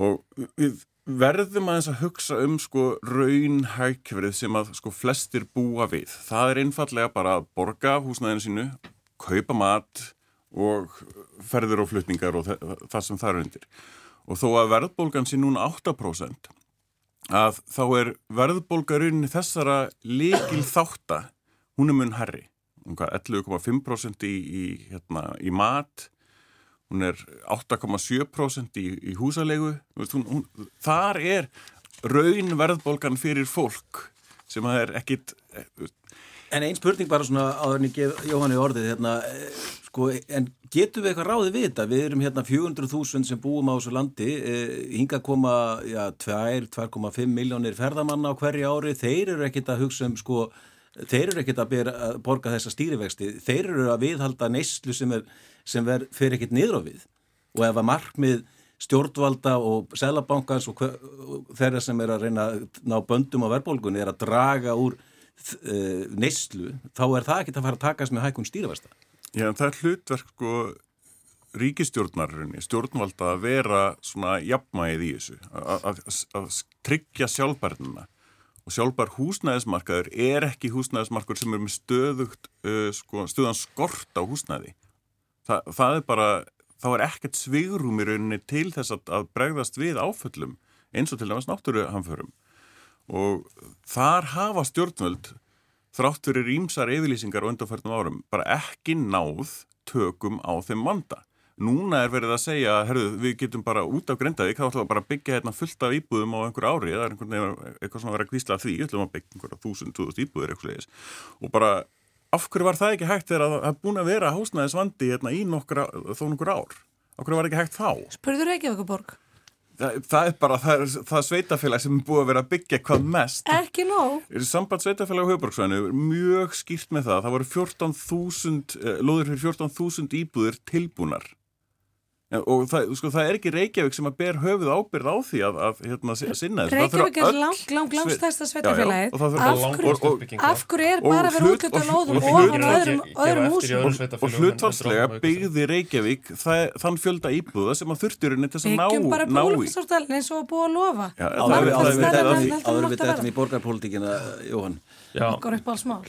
Og við verðum aðeins að hugsa um sko raunhækverið sem að sko flestir búa við. Það er einfallega bara að borga húsnæðinu sínu, kaupa mat og ferðir og flutningar og það sem það er undir. Og þó að verðbólgan sé núna 8% að þá er verðbólgarunni þessara likil þátta, hún er mun herri. 11,5% í, í, hérna, í mat, hún er 8,7% í, í húsalegu. Hún, hún, þar er raun verðbólgan fyrir fólk sem það er ekkit... Eh, en einn spurning bara svona áður en ég gef Jóhanni orðið hérna, eh, Sko, en getum við eitthvað ráðið við þetta? Við erum hérna 400.000 sem búum á þessu landi, eh, hinga koma ja, 2,5 miljónir ferðamanna á hverju ári, þeir eru ekkit að hugsa um, sko, þeir eru ekkit að, bera, að borga þessa stýrivexti, þeir eru að viðhalda neyslu sem, er, sem ver, fer ekkit niður á við og ef að markmið stjórnvalda og selabankans og, og þeirra sem er að reyna að ná böndum á verðbólgunni er að draga úr uh, neyslu, þá er það ekkit að fara að takast með hækkun stýrivexta. Já, en það er hlutverk sko ríkistjórnarinni, stjórnvalda að vera svona jafnmæðið í þessu, að tryggja sjálfbærnina og sjálfbær húsnæðismarkaður er ekki húsnæðismarkaður sem er með stöðugt, uh, sko, stöðan skort á húsnæði. Þa, það er bara, þá er ekkert svigrum í rauninni til þess að, að bregðast við áföllum eins og til dæmis náttúruhamförum og þar hafa stjórnvöld þrátt fyrir rýmsar yfirlýsingar og undanfærtum árum bara ekki náð tökum á þeim vanda. Núna er verið að segja, herru, við getum bara út af Grindavík, þá ætlum við bara að byggja hérna fullt af íbúðum á einhver ári, eða einhvern veginn eitthvað svona að vera að kvísla því, ætlum að byggja einhverja þúsund, túðust íbúður eitthvað leiðis. Og bara, af hverju var það ekki hægt þegar það er búin að vera hásnæðisvandi hérna í nokkra, þó nokkur ár? Af hverju var ekki hægt þá? Spurður ekki okkur borg? Það, það er bara, það er, það er sveitafélag sem er búið að vera að byggja hvað mest. Ekki nóg. Samband sveitafélag á höfuborgsvæðinu er mjög skýrt með það. Það voru 14.000, eh, lóður fyrir 14.000 íbúðir tilbúnar. Ja, og það, sko, það er ekki Reykjavík sem að ber höfuð ábyrð á því að, að hérna, sinna þess Reykjavík er lang, lang, langstæsta sveitafélagið af hverju er bara verið útluta lóðum ofan öðrum, öðrum húsum? Og hlutvarslega byggði Reykjavík það, þann fjölda íbúða sem að þurfturinn til þess að ná byggjum bara bólumstortal eins og að búa að lofa. Áður við þetta í borgarpolítikina Jóhann okkur upp alls mál.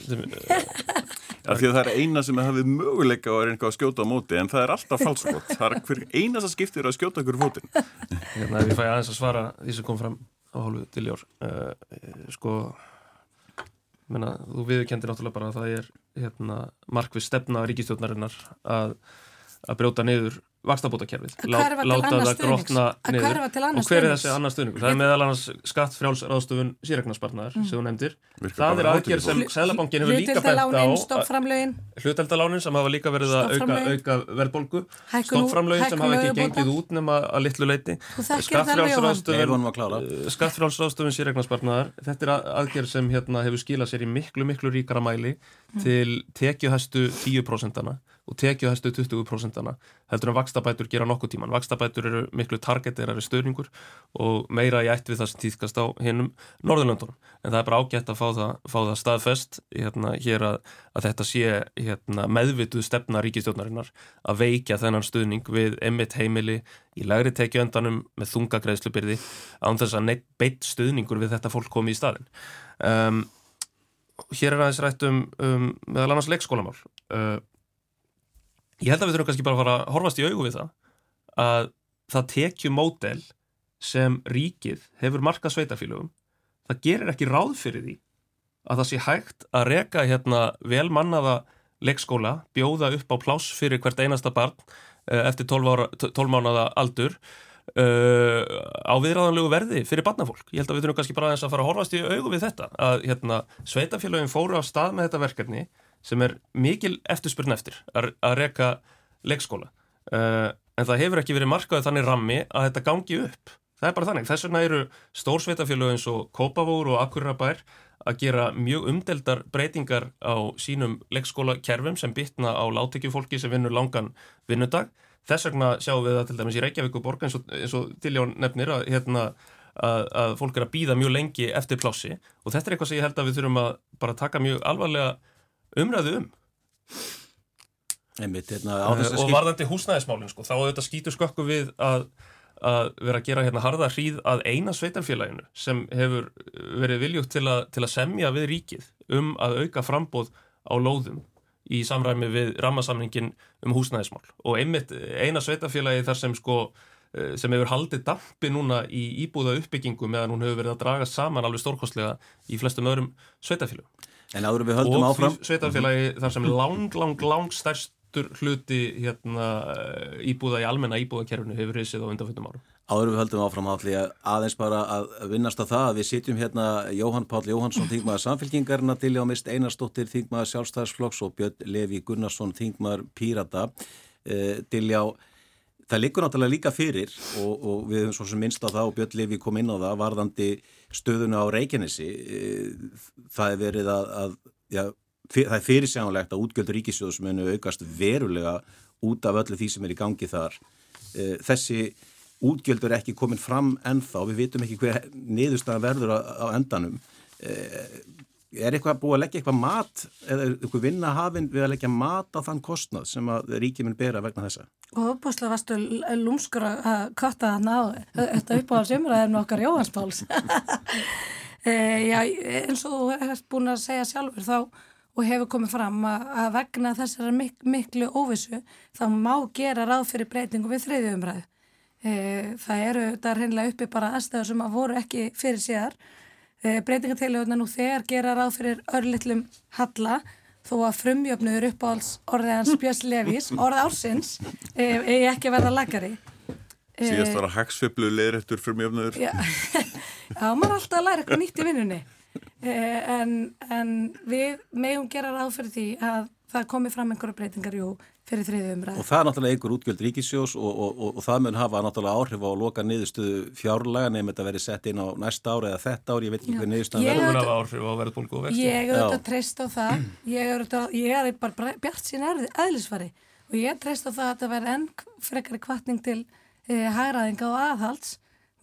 Já, því að það er eina sem hefur möguleika að, að skjóta á móti en það er alltaf falskvot það er hver eina sem skiptir að skjóta okkur fótinn. Hérna ef ég fæ aðeins að svara því sem kom fram á hálfu til jór uh, sko menna, þú viðkendir náttúrulega bara að það er hérna, markvið stefna ríkistjóðnarinnar að, að brjóta niður vakstabótakerfið, láta það grotna niður. og hver er þessi annar stuðningur? Það er meðal annars skatt frjálsraðstofun síregnarspartnaðar mm. sem þú nefndir. Það er aðgerð sem Sælabankin hefur líka bætt á hluteldalánin sem hafa líka verið að auka, auka verðbólgu. Stoppframlögin sem hafa ekki gengið út nema að litlu leiti skattfrjálsraðstofun síregnarspartnaðar þetta er aðgerð sem hérna, hefur skilað sér í miklu miklu ríkara mæli mm. til tekjuhæstu 10% og tekjuhæstu 20% heldur en vakstabætur gera nokkuð tíman. Vakstabætur eru miklu targeterari stöðningur og meira í ætt við það sem týðkast á hinnum Norðurlöndunum. En það er bara ágætt að fá það, fá það staðfest hérna, hér að, að þetta sé hérna, meðvituð stefna ríkistjónarinnar að veikja þennan stöðning við emitt heimili í lægri tekjuöndanum með þungagreðslubyrði án þess að neitt beitt stöðningur við þetta fólk komi í staðin. Um, hér er aðeins rætt um, um meðal annars leikskólamál. Uh, Ég held að við þurfum kannski bara að fara að horfast í augu við það að það tekju módel sem ríkið hefur markað sveitarfélögum það gerir ekki ráð fyrir því að það sé hægt að reka hérna velmannaða leikskóla bjóða upp á pláss fyrir hvert einasta barn uh, eftir 12, ára, 12 mánuða aldur uh, á viðræðanlegu verði fyrir barnafólk. Ég held að við þurfum kannski bara að fara að horfast í augu við þetta að hérna, sveitarfélögum fóru á stað með þetta verkefni sem er mikil eftirspurn eftir að, að reka leikskóla uh, en það hefur ekki verið markaðið þannig rammi að þetta gangi upp Það er bara þannig. Þess vegna eru stórsveitafélög eins og Kópavóur og Akurabær að gera mjög umdeldar breytingar á sínum leikskólakerfum sem bytna á láttekjufólki sem vinnur langan vinnudag. Þess vegna sjáum við það til dæmis í Reykjavík og Borga eins og, og Tiljón nefnir að, hérna, að, að fólk er að býða mjög lengi eftir plássi og þetta er eitthvað sem ég held að við þurfum að bara taka mjög alvarlega umræðu um. Einmitt, hérna, og varðandi húsnæðismálinn sko, þá auðvitað skýtur skökku við að að vera að gera hérna harða hríð að eina sveitarfélaginu sem hefur verið viljugt til, til að semja við ríkið um að auka frambóð á lóðum í samræmi við rammasamningin um húsnæðismál og einmitt eina sveitarfélagi þar sem sko eh, sem hefur haldið dampi núna í íbúða uppbyggingu meðan hún hefur verið að draga saman alveg stórkostlega í flestum öðrum sveitarfélagum. En áður við höldum og áfram. Og sveitarfélagi þar sem lang, lang, lang stærst stærstur hluti hérna, íbúða í almenna íbúðakerfinu hefur reysið á undanfjöndum árum. Áður við höldum áfram allir aðeins bara að vinnast á það að við sitjum hérna Jóhann Páll Jóhannsson þingmaður samfélkingarna til já mist Einarstóttir þingmaður sjálfstæðsflokks og Björn Levi Gunnarsson þingmaður Pírata eh, til já það likur náttúrulega líka fyrir og, og við höfum svo sem minnst á það og Björn Levi kom inn á það varðandi stöðuna á Reykjanesi eh, það er verið að, að já, það er fyrirsjánulegt að útgjöldur ríkisjóðs munu aukast verulega út af öllu því sem er í gangi þar. Eh, þessi útgjöldur er ekki komin fram ennþá, við vitum ekki hver niðurstaðan verður á endanum. Eh, er eitthvað búið að leggja eitthvað mat eða eitthvað vinna hafinn við að leggja mat á þann kostnað sem að ríkið mun bera vegna þessa? Og uppbúslega varstu lúmskur að katta það náðu. Þetta uppáhalds umræðinu okkar Jóhanspáls. Eh, já, eins og þú hefst búin að segja sjálfur þá og hefur komið fram að, vegna þessara mik miklu óvissu þá má gera ráð fyrir breytingu við þriðju umræðu. E, það eru þetta reynilega uppi bara aðstæður sem að voru ekki fyrir síðar. E, breytingateiljóðuna nú þegar gera ráð fyrir örlittlum halla þó að frumjöfnuður uppáhalds orðið hans Björns Levís, orðið ársins, e, er ekki að verða lagari. Síðast var að hagsfjöflu leðrættur frumjöfnuður. Já, maður er alltaf að læra eitthvað nýtt í vinnunni. Eh, en, en við megum gera ráð fyrir því að það komi fram einhverja breytingar jú, fyrir þriðið umræð. Og það er náttúrulega einhver útgjöld ríkisjós og, og, og, og það mun hafa náttúrulega áhrif á að loka niðurstuðu fjárlega nefnum þetta verið sett inn á næsta ári eða þetta ári, ég veit ekki hvað niðurstuða verður. Það mun hafa áhrif á verðbólgu og vexti. Ég er auðvitað treyst á það, ég er, auðvitað, ég er bara bjart sín eðlisfari og ég er treyst á það að þetta verður enn frekari kvartning til eh, hæraðinga og aðhalds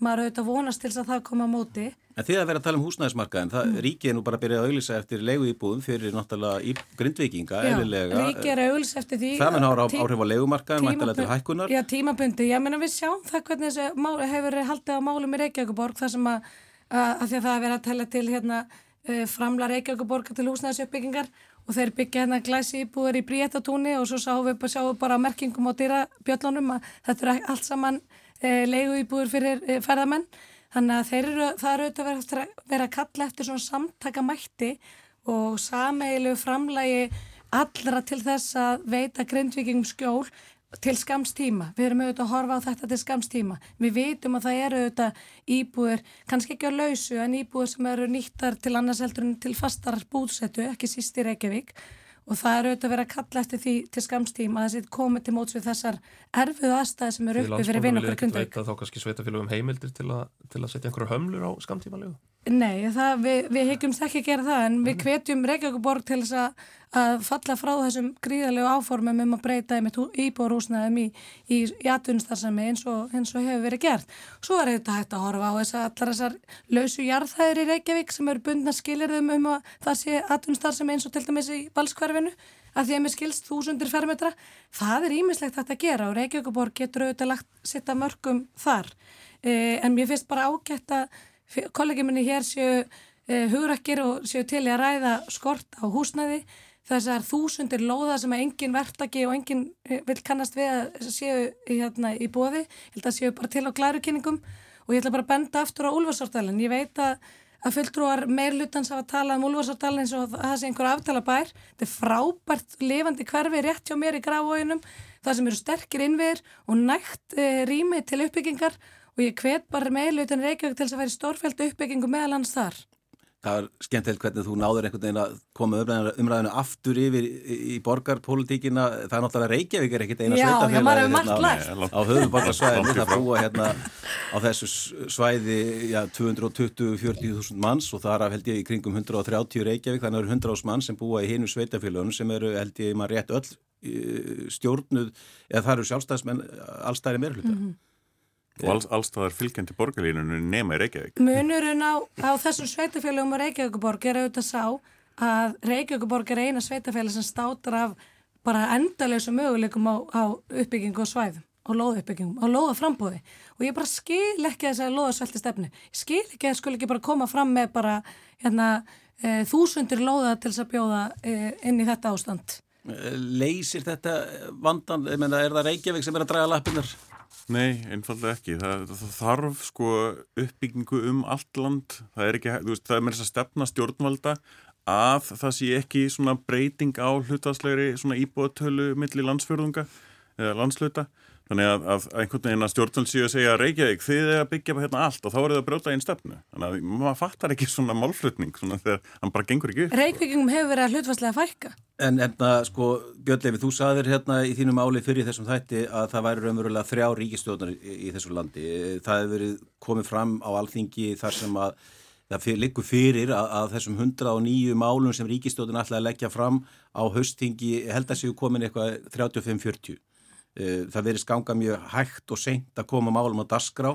maður auðvitað vonast til þess að það koma á móti. En þið að vera að tala um húsnæðismarkaðin, það mm. ríkið er nú bara að byrja að auðvisa eftir leigu íbúðum fyrir náttúrulega í grindvikinga, eðlilega. Já, ríkið er að auðvisa eftir því. Það mun ára áhrif á leigumarkaðin, mæntilega til hækkunar. Já, tímabundi, ég menna við sjáum það hvernig þessu mál, hefur haldið á málum í Reykjavíkuborg, þar sem að, að, því að það er að tella til hérna, uh, framla Reykjavíkuborg til húsnæðisuppbyggingar og þeir byggja hérna glæsi íbúður í Bríetatúni og svo sáum við, sjáum við bara merkingum á dýrabjöllunum að þetta er allt saman leigu íbúður fyrir e, ferðamenn þannig að þeir eru, það eru auðvitað að vera að kalla eftir svona samtakamætti og sameilu framlægi allra til þess að veita grindvikingum skjól til skamstíma. Við erum auðvitað að horfa á þetta til skamstíma. Við vitum að það eru auðvitað íbúður, kannski ekki á lausu, en íbúður sem eru nýttar til annars heldur en til fastar búðsetu, ekki síst í Reykjavík og það er auðvitað að vera að kalla eftir því til skamstíma að þessi komið til móts við þessar erfuðu aðstæði sem eru uppi fyrir vinn okkur kundur. Þá kannski sveitafélagum heimildir til að, til að setja einhverju hömlur á skamtíma legu? Nei, það, við, við hyggjumst ekki að gera það en við hvetjum Reykjavík til þess að, að falla frá þessum gríðalegu áformum um að breyta íbúrúsnaðum í, í, í atvinnstarðsami eins, eins og hefur verið gert. Svo er þetta hægt að horfa á þess að allar þessar lausu jarðhæðir í Reykjavík sem eru bundna skilirðum um að það sé atvinnstarðsami eins og til dæmis í balskverfinu að því að mér skilst þúsundir fermetra. Það er ímislegt hægt að gera og Reykjavík getur auðvitað lagt sitta mörgum þar. Eh, en mér finnst bara ágætt að kollegi minni hér séu eh, hugrakkir og séu til í að ræða skort á húsnæði. Þessar þúsundir lóða sem að engin verktaki og engin eh, vil kannast við að séu hérna, í bóði ég held að séu bara til á glærukynningum og ég ætla bara að benda aftur á Úlfarsártalinn ég veit að, að fulltrúar meirlutans hafa talað um Úlfarsártalinn eins og það sé einhver aftala bær þetta er frábært lifandi hverfi rétt hjá mér í gráfóinum það sem eru sterkir innviðir og nægt e, rými til uppbyggingar og ég hvet bara meðlutin Reykjavík til þess að vera stórfælt uppbyggingu meðal hans þar. það er skemmtilegt hvernig þú náður einhvern veginn að koma umræðinu, aftur yfir í, borgarpolítíkina það er náttúrulega Reykjavík er ekkit eina lært. hérna á höfuborgarsvæðinu, það búa hérna á þessu svæði já, 220-40.000 manns og það er held ég í kringum 130 Reykjavík þannig að það eru 100 ás mann sem búa í hinu sveitafélagunum sem eru held ég maður rétt öll stjórnuð, eða það eru sjálfstæðismenn allstæri meirhluta Mhm. Og alls, allstaðar fylgjandi borgarlínunum nema í Reykjavík. Munurinn á, á þessum sveitafélagum og Reykjavíkuborg er auðvitað sá að Reykjavíkuborg er eina sveitafélag sem státar af bara endalösu möguleikum á, á uppbyggingu og svæðum og lóðuppbyggingum og lóðaframbúði og ég bara skil ekki þess að lóðasvelti stefnu ég skil ekki að skul ekki bara koma fram með bara hérna e, þúsundir lóða til þess að bjóða e, inn í þetta ástand. Leysir þetta vandan, ég menna er það Reykjavík sem er að draga lappinnar Nei, einfallega ekki. Það, það þarf sko uppbyggingu um allt land. Það er ekki, veist, það er með þess að stefna stjórnvalda að það sé ekki breyting á hlutastlegri svona íbúatölu milli landsfjörðunga eða landsluta. Þannig að, að einhvern veginn að stjórnvald séu að segja Reykjavík, þið er að byggja hérna allt og þá er það að brjóta einn stefnu. Þannig að maður fattar ekki svona málflutning svona þegar hann bara gengur ekki upp. Reykjavíkingum hefur verið að hlutfastlega fækka En hérna, sko, Björnlefi, þú saðir hérna í þínu máli fyrir þessum þætti að það væri raunverulega þrjá ríkistjóðnar í, í þessu landi. Það hefur verið komið fram á alþingi þar sem að það liggur fyrir að, að þessum 109 málum sem ríkistjóðin ætlaði að leggja fram á haustingi held að séu komin eitthvað 35-40. Það verið skanga mjög hægt og seint að koma málum á dasgrá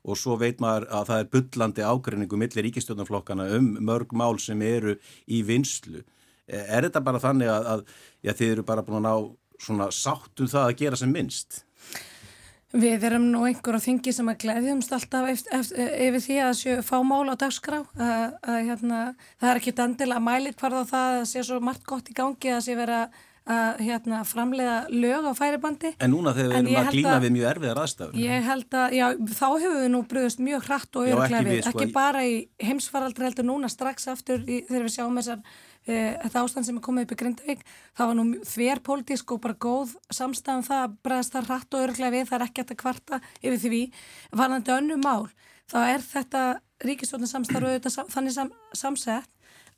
og svo veit maður að það er byllandi ágreiningu millir ríkistjóðnarflokkana um mörg mál sem eru í vinslu. Er þetta bara þannig að, að já, þið eru bara búin að ná svona sáttum það að gera sem minnst? Við erum nú einhver á þingi sem að gleðjumst alltaf eftir, eftir, yfir því að sjö, fá mál á dagskrá að, að hérna, það er ekki dandilega mælir hvar þá það að sé svo margt gott í gangi að sé vera að hérna, framleiða lög á færibandi. En núna þegar við erum að að- við mjög erfiðar aðstæður. Ég held að, já, þá hefur við nú bröðust mjög hratt og örglega við, sko, ekki bara í heimsfaraldri heldur núna strax aftur í, þegar við sjáum þessar, e, þetta ástand sem er komið upp í Grindavík, það var nú þver pólitísk og bara góð samstæðan það að bregðast það hratt og örglega við, það er ekki hægt að kvarta yfir því, varðandi önnu mál, þá er þetta sam, þannig sam, samsett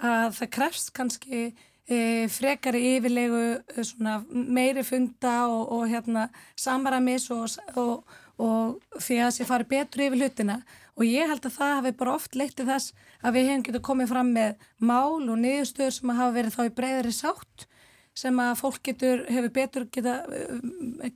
að það krefst kannski e, frekari yfirlegu e, svona meiri funda og, og hérna samaramis og, og, og því að sé fari betur yfir hlutina. Og ég held að það hafi bara oft leitt til þess að við hefum getið komið fram með mál og niðurstöður sem hafa verið þá í breyðari sátt sem að fólk getur, hefur betur geta,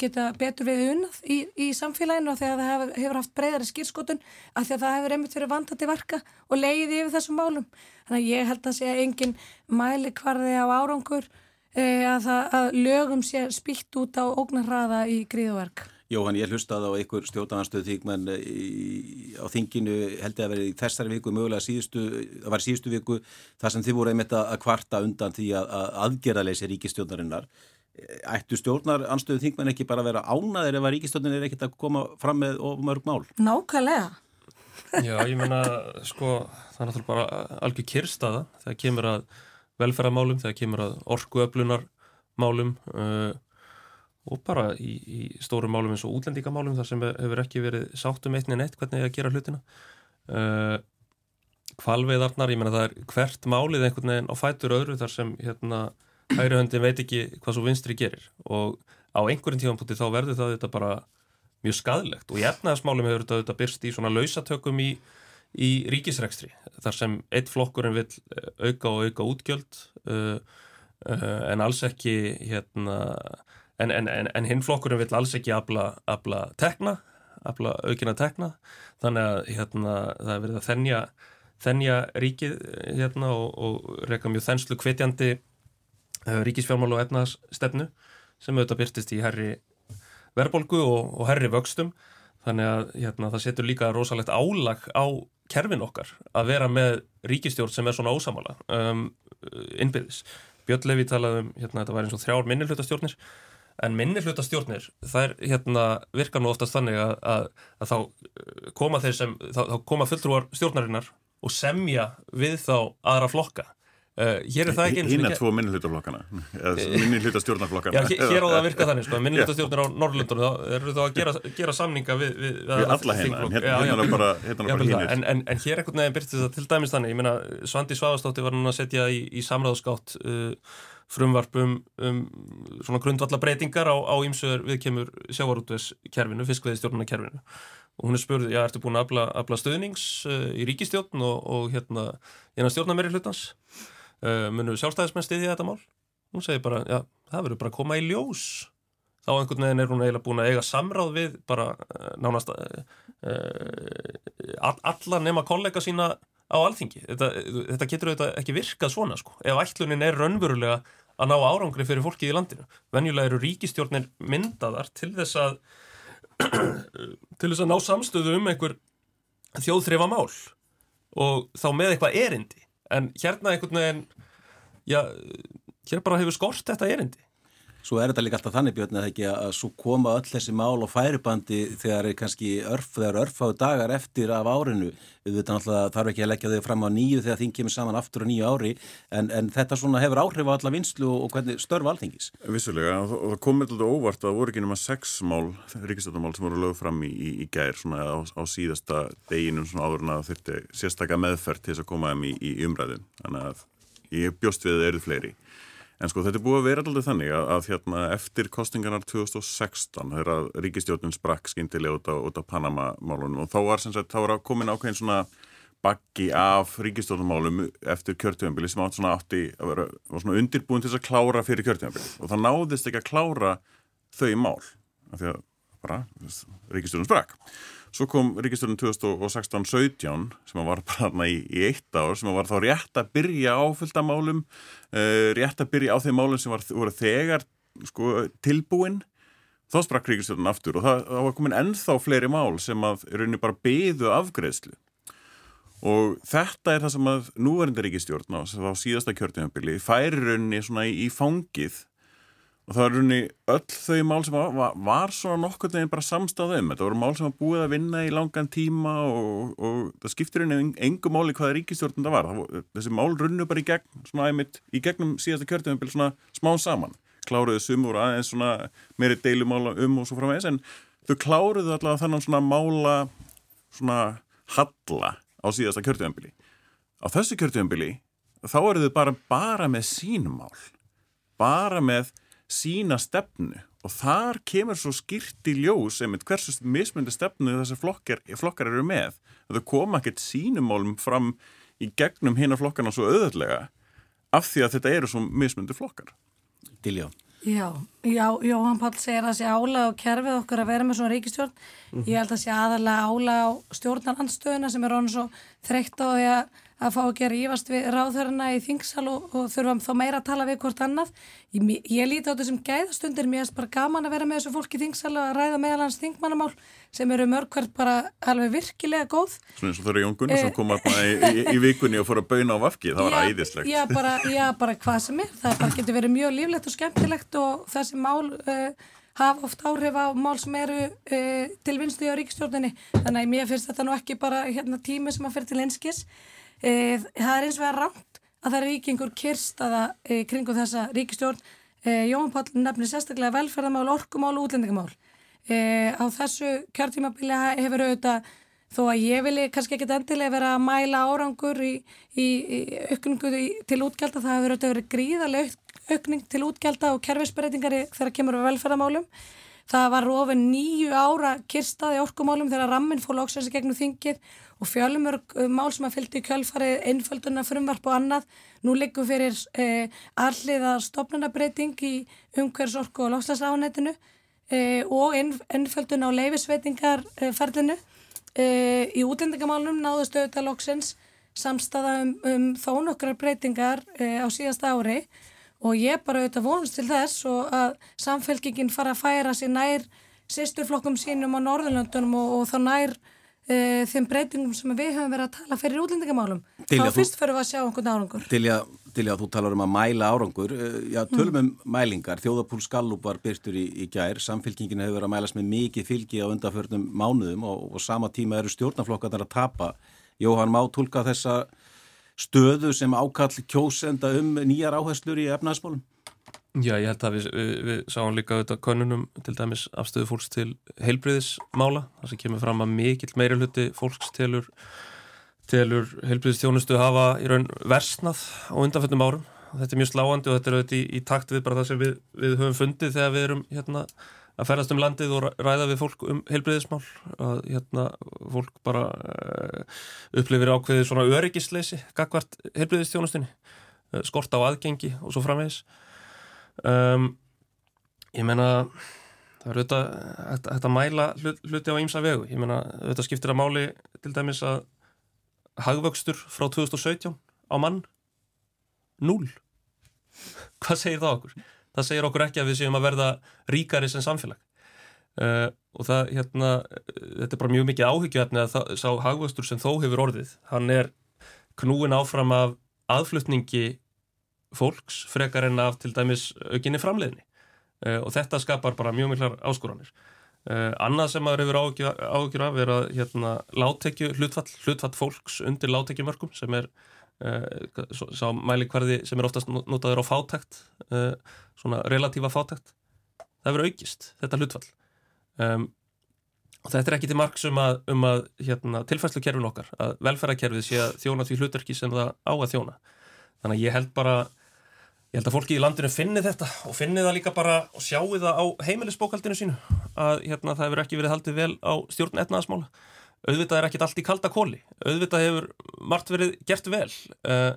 geta betur við unnað í, í samfélaginu og þegar það hefur, hefur haft breyðari skýrskotun af því að það hefur einmitt verið vandandi verka og leiði yfir þessum málum. Þannig að ég held að sé engin mæli hvarði á árangur e, að, það, að lögum sé spýtt út á ógnarraða í gríðuverk. Jóhann, ég hlustaði á einhver stjórnarnarstöð þingmenn á þinginu held ég að verið í þessari viku, mögulega síðustu, það var síðustu viku þar sem þið voru einmitt að kvarta undan því að, að aðgerðaleysi ríkistjórnarinnar. Ættu stjórnaranstöðu þingmenn ekki bara að vera ánaðir ef að ríkistjórnin er ekkit að koma fram með of mörg mál? Nákvæmlega. Já, ég meina, sko, það er náttúrulega bara algjör kyrstaða þegar kemur að velferðamálum, þegar kemur að orkuöflunarmálum uh, og bara í, í stórum málum eins og útlendingamálum þar sem hefur ekki verið sátt um eitt neitt hvernig að gera hlutina. Uh, kvalveiðarnar, ég meina það er hvert málið einhvern veginn á fætur öðru þar sem hérna hægri höndin veit ekki hvað svo vinstri gerir og á einhverjum tífampunkti þá verður það þetta bara mjög skadlegt og í efnaðasmálum hefur þetta, þetta byrst í svona lausatökum í, í ríkisrekstri þar sem eitt flokkurinn vil auka og auka útgjöld uh, uh, en alls ekki hérna en, en, en, en hinn flokkurinn vil alls ekki afla, tekna afla aukina tekna. Þannig að hérna það er verið að þennja þennja ríkið hérna og, og reyka mjög þenslu hvetjandi uh, ríkisfjármál og efnaðsstefnu sem auðvitað byrtist í herri verbolgu og, og herri vöxtum. Þannig að hérna, það setur líka rosalegt álag á kerfin okkar að vera með ríkistjórn sem er svona ósamála um, innbyrðis. Björn Levi talaði um hérna, þetta var eins og þrjár minnilhlutastjórnir en minnilhlutastjórnir það er hérna virkar nú oftast þannig að, að, að þá koma þeir sem þá, þá koma fulltrúar stjórnarinnar og semja við þá aðra flokka. Uh, hér er það ekki Hinn er tvo minnilhutaflokkana minnilhutastjórnarflokkana Já, hér á það að virka þannig sko, minnilhutastjórnir á Norrlundunum þá eru þá að gera, gera samninga við, við, við alla hérna, hérna, hérna bara, hérna bara hínir en, en, en hér ekkert nefn byrtist það til dæmis þannig ég meina, Svandi Svavastótti var núna að setja í, í samráðskátt uh, frumvarp um, um svona grundvalla breytingar á ímsöður við kemur sjávarútveðskerfinu, fiskveðistjórnarkerfinu og hún er spurð, já, ertu búin að afla, afla stöðnings uh, í ríkistjórn og, og hérna, hérna stjórnarmeri hlutans uh, munum sjálfstæðismenn stiðja þetta mál? Hún segir bara, já, það verður bara að koma í ljós. Þá einhvern veginn er hún eiginlega búin að eiga samráð við bara uh, nánast alla nema kollega sína á alþingi. Þetta, þetta getur auðvitað ekki virkað svona sko. Ef ætlunin er raunverulega að ná árangri fyrir fólkið í landinu. Venjulega eru ríkistjórnir myndaðar til þess að til þess að ná samstöðu um einhver þjóðþrifa mál og þá með eitthvað erindi. En hérna einhvern veginn já, hér bara hefur skort þetta erindi Svo er þetta líka alltaf þannig björn að ekki að svo koma öll þessi mál og færibandi þegar kannski örf, þegar örfáðu dagar eftir af árinu, við veitum alltaf þarf ekki að leggja þau fram á nýju þegar þing kemur saman aftur á nýju ári, en, en þetta svona hefur áhrif á alla vinslu og, hvernig störfa alþingis. Vissulega, og það komir alltaf óvart að það voru ekki nema sex mál, ríkistöldarmál sem voru lögð fram í, í, í gær svona á, á síðasta deginum svona áður en að þurfti sérstakka meðferð til þess að koma þeim í, í umræðin, þannig að ég bjóst við að það eru fleiri. En sko þetta er búið að vera alltaf þannig að, að hérna, eftir kostingarnar 2016 þegar ríkistjórnum sprakk skindilega út á, á Panama-málunum og þá var, sagt, þá var komin ákveðin svona baggi af ríkistjórnumálum eftir kjörtjöfambili sem átt svona átti að vera svona undirbúin til þess að klára fyrir kjörtjöfambili og það náðist ekki að klára þau mál af því að bara ríkistjórnum sprakk. Svo kom Ríkistöldun 2016-17 sem var bara í, í eitt ár sem var þá rétt að byrja á fulltamálum, uh, eh, rétt að byrja á þeim málum sem var, voru þegar sko, tilbúin. Þá sprakk Ríkistöldun aftur og það, það var komin ennþá fleiri mál sem að rauninu bara beðu afgreðslu. Og þetta er það sem að núverindi Ríkistjórn á síðasta kjörtíðanbili færi svona í, fangið það var runni öll þau mál sem var, var, svona nokkur neginn bara samstáðum þetta voru mál sem var búið að vinna í langan tíma og, og það skiptir henni engum máli hvaða ríkistjórnum það var þessi mál runnu bara í gegn svona æmitt, í gegnum síðasta kjörtum svona smá saman, kláruðu sumur aðeins svona meiri deilumála um og svo framvegis en þau kláruðu allavega þannig svona mála svona halla á síðasta kjörtumambili á þessu kjörtumambili þá eru þau bara, bara með sínum mál. Bara með sína stefnu. Og þar kemur svo skýrt í ljós einmitt hversu mismundi stefnu þessar flokkar, flokkar eru með. Þau koma ekkert sínumálum fram í gegnum hinn af flokkarna svo auðvöldlega af því að þetta eru svo mismundi flokkar. Diljá. Já, já, Jóhann Pál segir að það sé ála á kerfið okkur að vera með svona ríkistjórn mm -hmm. ég held að það sé aðalega ála á stjórnarandstöðuna sem er ráðin svo þreytt á því að að fá að gera ívast við ráðhörna í þingsal og, og þurfum þá meira að tala við hvort annað. Ég, ég líti á þessum gæðastundir, mér er bara gaman að vera með þessu fólki í þingsal og að ræða meðalans þingmannamál sem eru mörgvært bara alveg virkilega góð. Svona eins og þau eru Jón Gunnarsson eh, koma í, í, í vikunni og fór að bauna á vafki, það var æðislegt. Já bara, já, bara hvað sem er, það bara getur verið mjög líflegt og skemmtilegt og þessi mál... Uh, hafa oft áhrif á mál sem eru uh, til vinstu í á ríkstjórnini þannig að mér finnst þetta nú ekki bara hérna, tími sem að fyrir til einskis E, það er eins og verið rámt að það er einhver kyrstaða e, kringum þessa ríkistjórn. E, Jón Pál nefnir sérstaklega velferðamál, orkumál og útlendingamál. Á þessu kjörtímabili hefur auðvitað, þó að ég vilji kannski ekkit endilega vera að mæla árangur í, í, í aukningu til útgjálta, það hefur auðvitað verið gríðarlega aukning til útgjálta og kerfisbreytingar þegar kemur við velferðamálum. Það var ofin nýju ára kyrstaði orkumálum þegar rammin fór lóksvæmsi gegnum þingið og fjölumörg uh, mál sem að fylgdi í kjölfarið einfölduna frumvarp og annað. Nú liggum fyrir eh, alliða stopnunabreiting í umhversorku og lókslæsafnættinu eh, og einfölduna á leifisveitingarferlinu. Eh, í útlendingamálunum náðust auðvitað lóksins samstaða um, um þó nokkrar breytingar eh, á síðasta ári og og ég bara auðvitað vonast til þess og að samfélkingin fara að færa sér nær sýsturflokkum sínum á Norðurlöndunum og, og þá nær e, þeim breytingum sem við höfum verið að tala fyrir útlendingamálum. Þá fyrst fyrir við að sjá einhvern árangur. Til ég að þú talar um að mæla árangur, e, já tölum um mælingar, þjóðapúl Skallup var byrtur í, í gær, samfélkingin hefur verið að mælast með mikið fylgi á undarförnum mánuðum og, og sama tíma eru stjórnaflokkarnar að tapa. Jóhann má tólka þessa stöðu sem ákall kjósenda um nýjar áherslur í efnaðsmálum? Já, ég held að við, við, við sáum líka auðvitað konunum til dæmis afstöðu fólks til heilbriðismála, það sem kemur fram að mikill meiri hluti fólks telur, telur heilbriðistjónustu hafa í raun versnað á undanfjöndum árum. Þetta er mjög sláandi og þetta er auðvitað í, í takt við bara það sem við, við höfum fundið þegar við erum hérna, að ferast um landið og ræða við fólk um heilbriðismál að hérna, fólk bara uh, upplifir ákveðið svona öryggisleysi gagvart heilbriðistjónustunni, uh, skort á aðgengi og svo framvegis. Um, ég meina það er auðvitað hægt, hægt að mæla hlut, hluti á ímsa vegu. Ég meina auðvitað skiptir að máli til dæmis að hagvöxtur frá 2017 á mann 0 hvað segir það okkur? Það segir okkur ekki að við séum að verða ríkari sem samfélag uh, og það hérna þetta er bara mjög mikið áhyggjöfni að það, sá hagvöxtur sem þó hefur orðið hann er knúin áfram af aðflutningi fólks frekar en af til dæmis aukinni framleiðni uh, og þetta skapar bara mjög miklar áskoranir. Uh, annað sem maður hefur áhugjur af er að hérna, láttekju hlutfall, hlutfall fólks undir láttekjumörkum sem er uh, sá mælikvarði sem er oftast notaður á fátækt, svona relatífa fátækt. Það hefur aukist, þetta hlutfall. Um, og þetta er ekki til margs um að, um að hérna, tilfærslukerfin okkar, að velferðarkerfið sé að þjóna því hlutverki sem það á að þjóna. Þannig að ég held bara ég held að fólki í landinu finni þetta og finni það líka bara og sjáu það á heimilisbókaldinu sínu að hérna, það hefur ekki verið haldið vel á stjórn etnaðasmála auðvitað er ekkit allt í kalda kóli auðvitað hefur margt verið gert vel uh,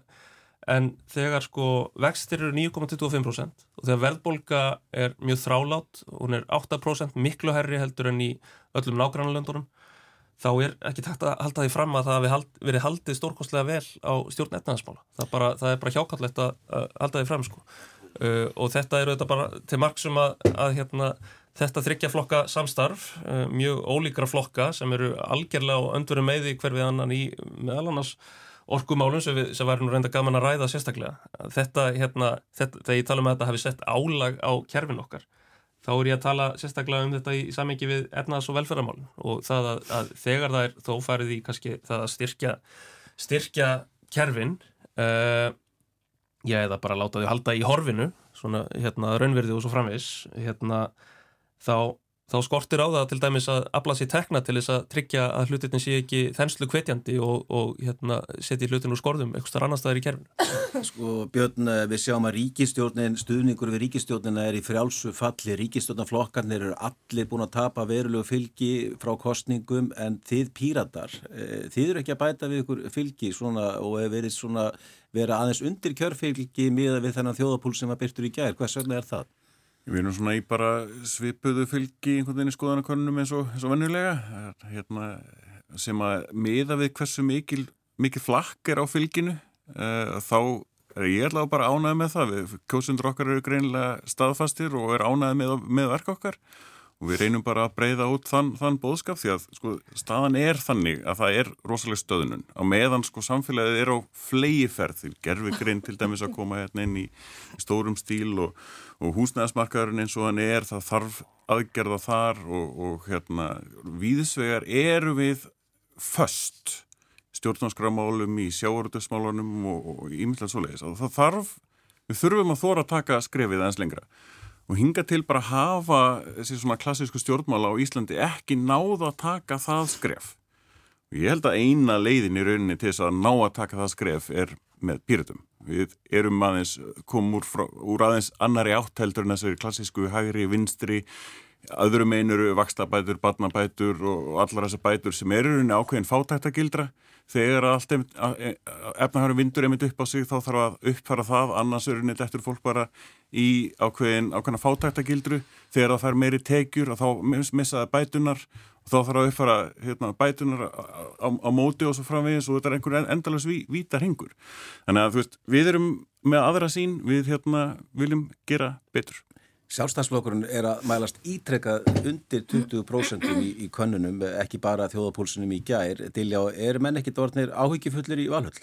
en þegar sko vextir eru 9,25% og þegar verðbólka er mjög þrálátt hún er 8% miklu herri heldur en í öllum nágrannalöndunum þá er ekki takt að halda því fram að það hefði hald, verið haldið stórkostlega vel á stjórn etnaðansmála. Það, það er bara hjákallett að, halda því fram sko. Uh, og þetta eru þetta bara til marksum að, að hérna, þetta þryggja flokka samstarf, uh, mjög ólíkra flokka sem eru algjörlega og öndveru meði hver við annan í meðal annars orkumálum sem, sem var nú reynda gaman að ræða sérstaklega. Þetta, hérna, þetta, þegar ég tala um þetta hafi sett álag á kerfin okkar þá er ég að tala sérstaklega um þetta í samengi við ernaðs- og velferðarmálun og það að, að þegar það er þó farið í kannski það að styrkja, styrkja kerfin uh, já eða bara láta þau halda í horfinu svona hérna raunverði og svo framvis hérna þá þá skortir á það til dæmis að afla sér tekna til þess að tryggja að hlutin sé ekki þenslu kvetjandi og, og hérna, setja hlutin úr skorðum eitthvað starf annar staðar í kerfinu. Sko Björn, eh, við sjáum að ríkistjórnin, stuðningur við ríkistjórnina er í frjálsu falli, ríkistjórnaflokkarnir eru allir búin að tapa verulegu fylgi frá kostningum en þið píratar, eh, þið eru ekki að bæta við ykkur fylgi svona og hefur verið svona vera aðeins undir kjörfylgi miða við þennan þjóðapúl sem að byrtur í gær, hvers vegna er það? Við erum svona í bara svipuðu fylgi einhvern veginn í skoðanakonunum eins og, eins og vennulega hérna, sem að miða við hversu mikil, mikil flakk er á fylginu uh, þá er ég allavega bara ánæðið með það. Við kjósundur okkar eru greinilega staðfastir og er ánæðið með, með verk okkar og við reynum bara að breyða út þann, þann bóðskap því að sko, staðan er þannig að það er rosalega stöðunum á meðan sko samfélagið er á fleiferð því gerfi grein til dæmis að koma hérna inn í stórum stíl og, og húsnæðasmarkaðurinn eins og hann er það þarf aðgerða þar og, og hérna víðsvegar eru við först stjórnarskramálum í sjáuröldusmálunum og ímyndlega svo leiðis og það þarf, við þurfum að þóra að taka skrefið eins lengra og hinga til bara að hafa þessi svona klassísku stjórnmála á Íslandi ekki náða að taka það skref. Og ég held að eina leiðin í rauninni til þess að ná að taka það skref er með pyrirtum. Við erum aðeins, komum úr, úr aðeins annari átteldur en þessari klassísku hægri, vinstri, öðrum einuru, vakstabætur, badnabætur og allar þessar bætur sem eru rauninni ákveðin fátæktagildra þegar allt e, efnahærum vindur einmitt upp á sig þá þarf að uppfara það. Annars er unni eftir fólk bara í ákveðin ákveðina fátæktagildru þegar það fær meiri tekjur og þá missaði bætunar og þá þarf að uppfara hérna, bætunar á, á, á móti og svo framvegis og þetta er einhver endalus ví, vítar hingur þannig að veist, við erum með aðra sín við hérna, viljum gera betur Sjálfstæðsflokkurinn er að mælast ítrekkað undir 20% í, í könnunum, ekki bara þjóðapólsunum í gær. Dilja, er menn ekkit orðnir áhyggjufullir í valhöll?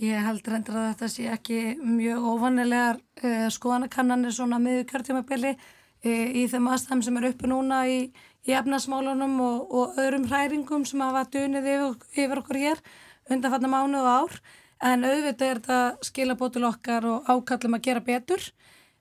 Ég held reyndir að þetta sé ekki mjög óvannilegar uh, skoðanakannanir svona miður kjörtjumabili eh, í þeim aðstæðum sem er uppi núna í, í efnasmálunum og, og öðrum hræringum sem hafa dunið yfir, yfir okkur hér undanfatna mánu og ár. en auðvitað er þetta skilabótul okkar og ákallum að gera betur.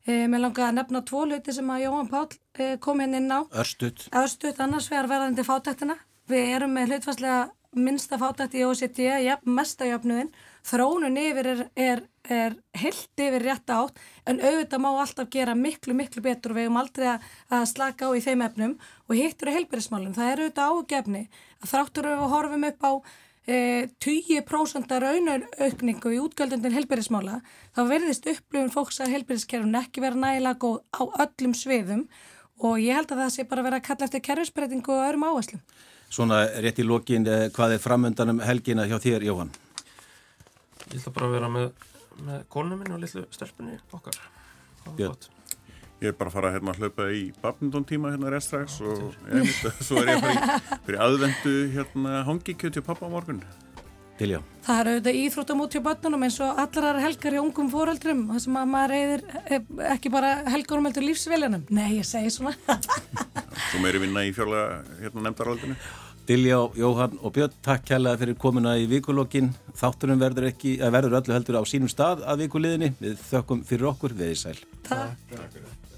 E, mér langar að nefna tvo hluti sem að Jóhann Pál e, kom hérna inn á. Örstuð. Örstuð annars vegar verðandi fátæktina. Við erum með hlutfarslega minnsta fátækt í OECD, ja, mesta jöfnuðin. Þrónun yfir er, er, er heilt yfir rétt átt en auðvitað má alltaf gera miklu, miklu betur og við hefum aldrei að slaka á í þeim efnum og hittur á heilbyrðismálum. Það er auðvitað ágefni að þráttur við horfum upp á e, 20% raunaukningu í útgjöldundin heilbyrðismála þá verðist upplifun fólks að heilbyrðiskerfun ekki vera nægilega góð á öllum sviðum og ég held að það sé bara verið að kalla eftir kerfisbreytingu og öðrum áherslum. Svona rétt í lokin, eh, hvað er framöndanum helgina hjá þér, Jóhann? Ég ætla bara að vera með, með kólnum minn og litlu stelpunni okkar. Björn. Ég er bara að fara hérna að hlaupa í badminton tíma hérna rétt strax og ég, svo er ég fyrir aðvendu hérna hangikjöti og pappa á morgun. Til já. Það er auðvitað íþróttum út hjá börnunum eins og allar helgar í ungum fóreldrum þar sem að maður reyðir ekki bara helgarum heldur lífsveljanum. Nei, ég segi svona. Svo meiri vinna í fjárlega hérna nefndaraldinu. Dilja, Jóhann og Björn, takk kærlega fyrir komuna í vikulokkin. Þáttunum verður, ekki, verður öllu heldur á sínum stað að vikuliðinni. Við þökkum fyrir okkur, við í sæl. Takk.